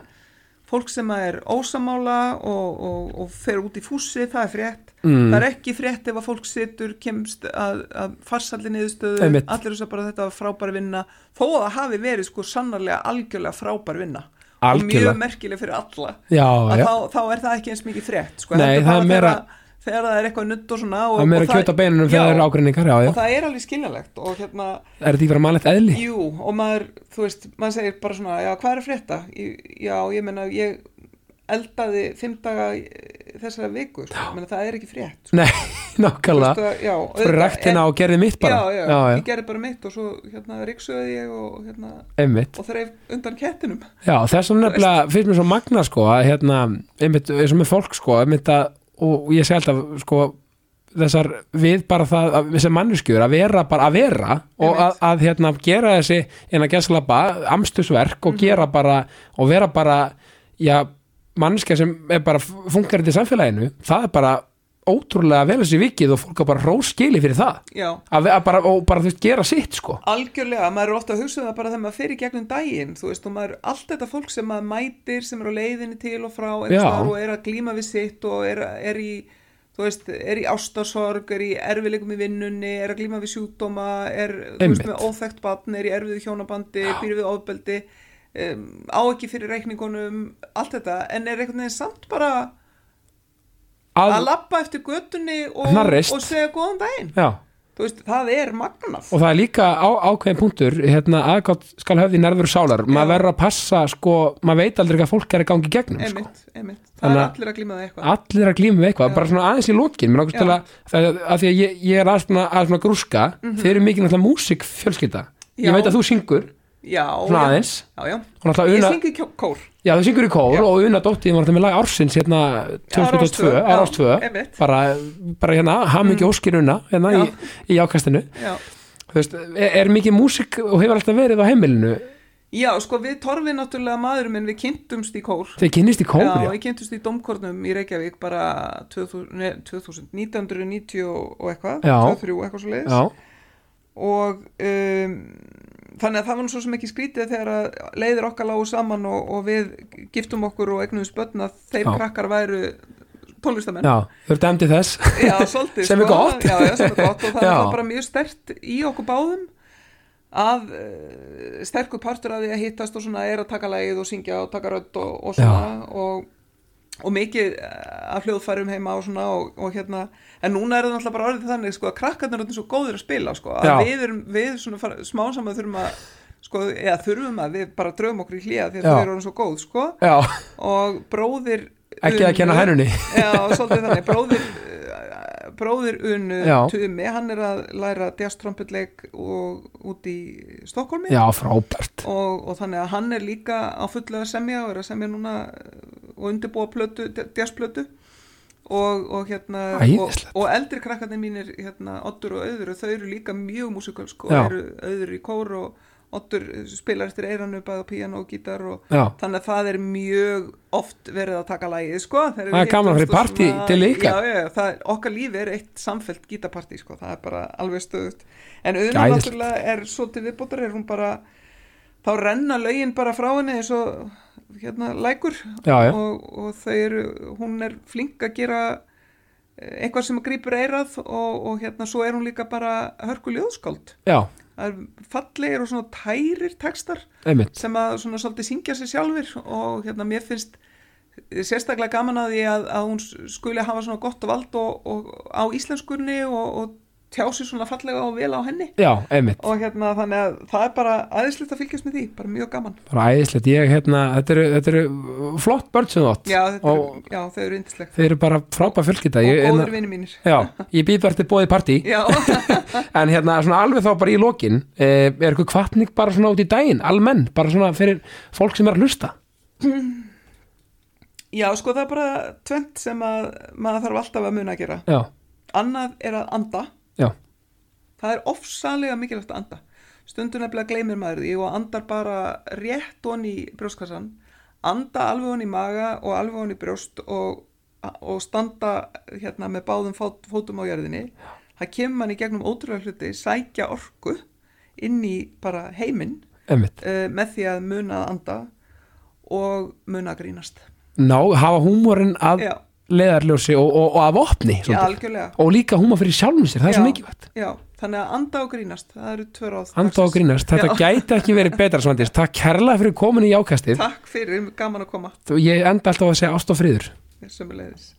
fólk sem er ósamála og, og, og fer út í fússi, það er frétt. Mm. Það er ekki frétt ef að fólk situr, kemst að, að farsalli niðurstöðu, allir þess að bara þetta var frábær vinna, þó að það hafi verið sko sannarlega algjörlega frábær vinna. Og Algjörlega. mjög merkileg fyrir alla. já, Að já þá, þá er það ekki eins mikið frétt, sko. Nei, heldur það er meira- Þegar, þegar það er eitthvað nutt og svona. Og, það meira og kjöt á beinunum já, þegar það eru ágreiningar, já, já Og það er alveg skiljanlegt og hérna, Er þetta ekki vera mannlegt eðli? Jú, og maður, þú veist, maður segir bara svona, já, hvað er að frétta? Já, ég meina, ég eldaði fimm daga þessara viku, sko, menna, það er ekki frétt. Sko. Nei, nákvæmlega að- já, Fyrir rektina og gerði mitt bara Já, já, já, ég gerði bara mitt og svo, hérna, ríksuði ég og, hérna, einmitt og þreif undan kettinum. Já, þess vegna nefnilega finnst mér svo magna sko að hérna, einmitt, eins og með fólk sko einmitt að, og ég segi alltaf sko þessar við bara það að, þessar manneskjur að vera bara að vera og að, að hérna gera þessi en að gæslapa amstusverk og gera bara og vera bara já, manneskja sem er bara funkarið í samfélaginu, það er bara ótrúlega vel þessi vikið og fólk er bara hróskili fyrir það. Að, að bara, og bara þú veist gera sitt sko. Algjörlega, maður er ofta að hugsa um það bara þegar maður fer í gegnum daginn, þú veist, og maður, allt þetta fólk sem maður mætir, sem er á leiðinni til og frá, og er að glíma við sitt og er, er í, þú veist, er í ástasorg, er í erfileikum í vinnunni, er að glíma við sjúkdóma, er, þú veist, Einmitt. með óþekkt batn, er í erfiðu hjónabandi, býr við ofbeldi, um, á ekki fyrir reikningunum, allt þetta, en er einhvern veginn samt bara að að, lappa eftir götunni og, og segja góðan daginn. veist, það er magnað. og það er líka á, ákveðin punktur hérna, aðgátt skal höfði nærður sálar maður verður að passa, sko, maður veit aldrei hvað fólk er að gangi gegnum sko. Einmitt, einmitt. Það er að- allir að glíma það eitthvað. allir að glíma við eitthvað, bara svona aðeins í Já. að, það, að því að ég, ég er aðeins svona, aðeins svona grúska þeir eru mikið náttúrulega músík fjölskylda. Já. ég veit að þú syngur, Já, aðeins Ég syngi kór. já þú syngur í kór Já. og una dóttið var þetta með lag ársins hérna 2022, Já, ára ás 2 einmitt. bara, bara hérna, haf mikið óskir una hérna í, í ákastinu veist, er, er mikið músík og hefur alltaf verið á heimilinu Já, sko við torfið náttúrulega maður minn, við kynntumst í kór. þeir kynnist í kór, já, já, við kynntumst í Dómkornum í Reykjavík bara 2000, nei, 2000 1990 og eitthvað, Já. 23 eitthvað svo leiðis. já, Og um, þannig að það var svo sem ekki skrítið þegar að leiðir okkar lágu saman og, og við giftum okkur og eignum spötn að þeir Já. krakkar væru tónlistamenn. já, þau eru dæmdi þess Já, svolítið Sem er sko. gott. já, sem er gott og það var bara mjög stert í okkur báðum að uh, sterkur partur af því að hittast og svona er að taka lagið og syngja og taka rödd og, og svona og, og mikið eh, af hljóðfærum heima og svona og, og hérna en núna er það náttúrulega bara orðið þannig sko að krakkarnir eru svo góðir að spila sko að við erum, við svona fara, smá saman þurfum að sko, eða þurfum að við bara draugum okkur í hlýja því að þau eru orðin svo góð sko. Já, og bróðir ekki að kenna Unu- hænunni. Já, svolítið þannig, bróðir bróðir Unu. Tumi, hann er að læra jazztrompetleik og út í Stokkólmi já, frábært og, og þannig að hann er líka á fullu að semja og er að semja núna uh, og undirbúa plötu, jazzplötu og, og hérna og, og eldri krakkarnir mínir hérna, Oddur og Auður, þau eru líka mjög músikalsk og Já. eru Auður í kór og, Oddur spilar eftir eiranu bæði á píano og gítar og Já, þannig að það er mjög oft verið að taka lægið sko Það er gaman fyrir partí til ykkar. já, já, já, það okkar lífi er eitt samfellt gítarpartí sko, það er bara alveg stöðut en auðvitað náttúrulega er svo til viðbótar er hún bara þá renna lögin bara frá henni eins og hérna lækur. Já, já, og, og þau eru, hún er flink að gera eh, eitthvað sem grýpur eirað og, og hérna svo er hún líka bara hörku ljóðskáld. Já, það er fallegir og svona tærir textar einmitt. sem að svona svolítið syngja sér sjálfur og hérna mér finnst sérstaklega gaman að því að, að hún skuli hafa svona gott vald og, og á íslenskunni og, og tjá sér svona fallega og vel á henni. Já, og hérna þannig að það er bara aðeinslegt að fylgjast með því, bara mjög gaman. Bara æðislegt. Ég, hérna, þetta eru, þetta eru flott börn sem þú átt. Já, já þau eru yndisleg þeir eru bara frábæð fjölskylda. Og góður vinni mínir. Já, ég býð bara til bóðið partí. Já, En hérna, svona alveg þá bara í lokin eh, Er eitthvað kvartning bara svona út í daginn Almenn, bara svona fyrir fólk sem er að hlusta? Já, sko það er bara tvent sem að maður þarf alltaf að muna að gera. Já, annað er að anda já, það er ofsalega mikilvægt að anda. Stundum nefnilega gleymir maður því og andar bara rétt hon í brjóstkassan anda alveg hon í maga og alveg hon í brjóst og, og standa hérna með báðum fót, fótum á jörðinni. Það kemur mann í gegnum ótrúlega hluti sækja orku inn í bara heiminn uh, með því að muna að anda og muna að grínast. Ná, hafa húmórin að já, leðarljósi og, og, og að vopni já og líka húmor fyrir sjálfum sér, það er svo Já. mikilvægt. já, þannig að anda og grínast það eru tvö ráð Anda og dagsins. grínast, þetta gæti ekki verið betra svandis, takk kærlega fyrir komin í ákastið. Takk fyrir, gaman að koma. Og ég enda alltaf að segja ást og friður. Sömulegis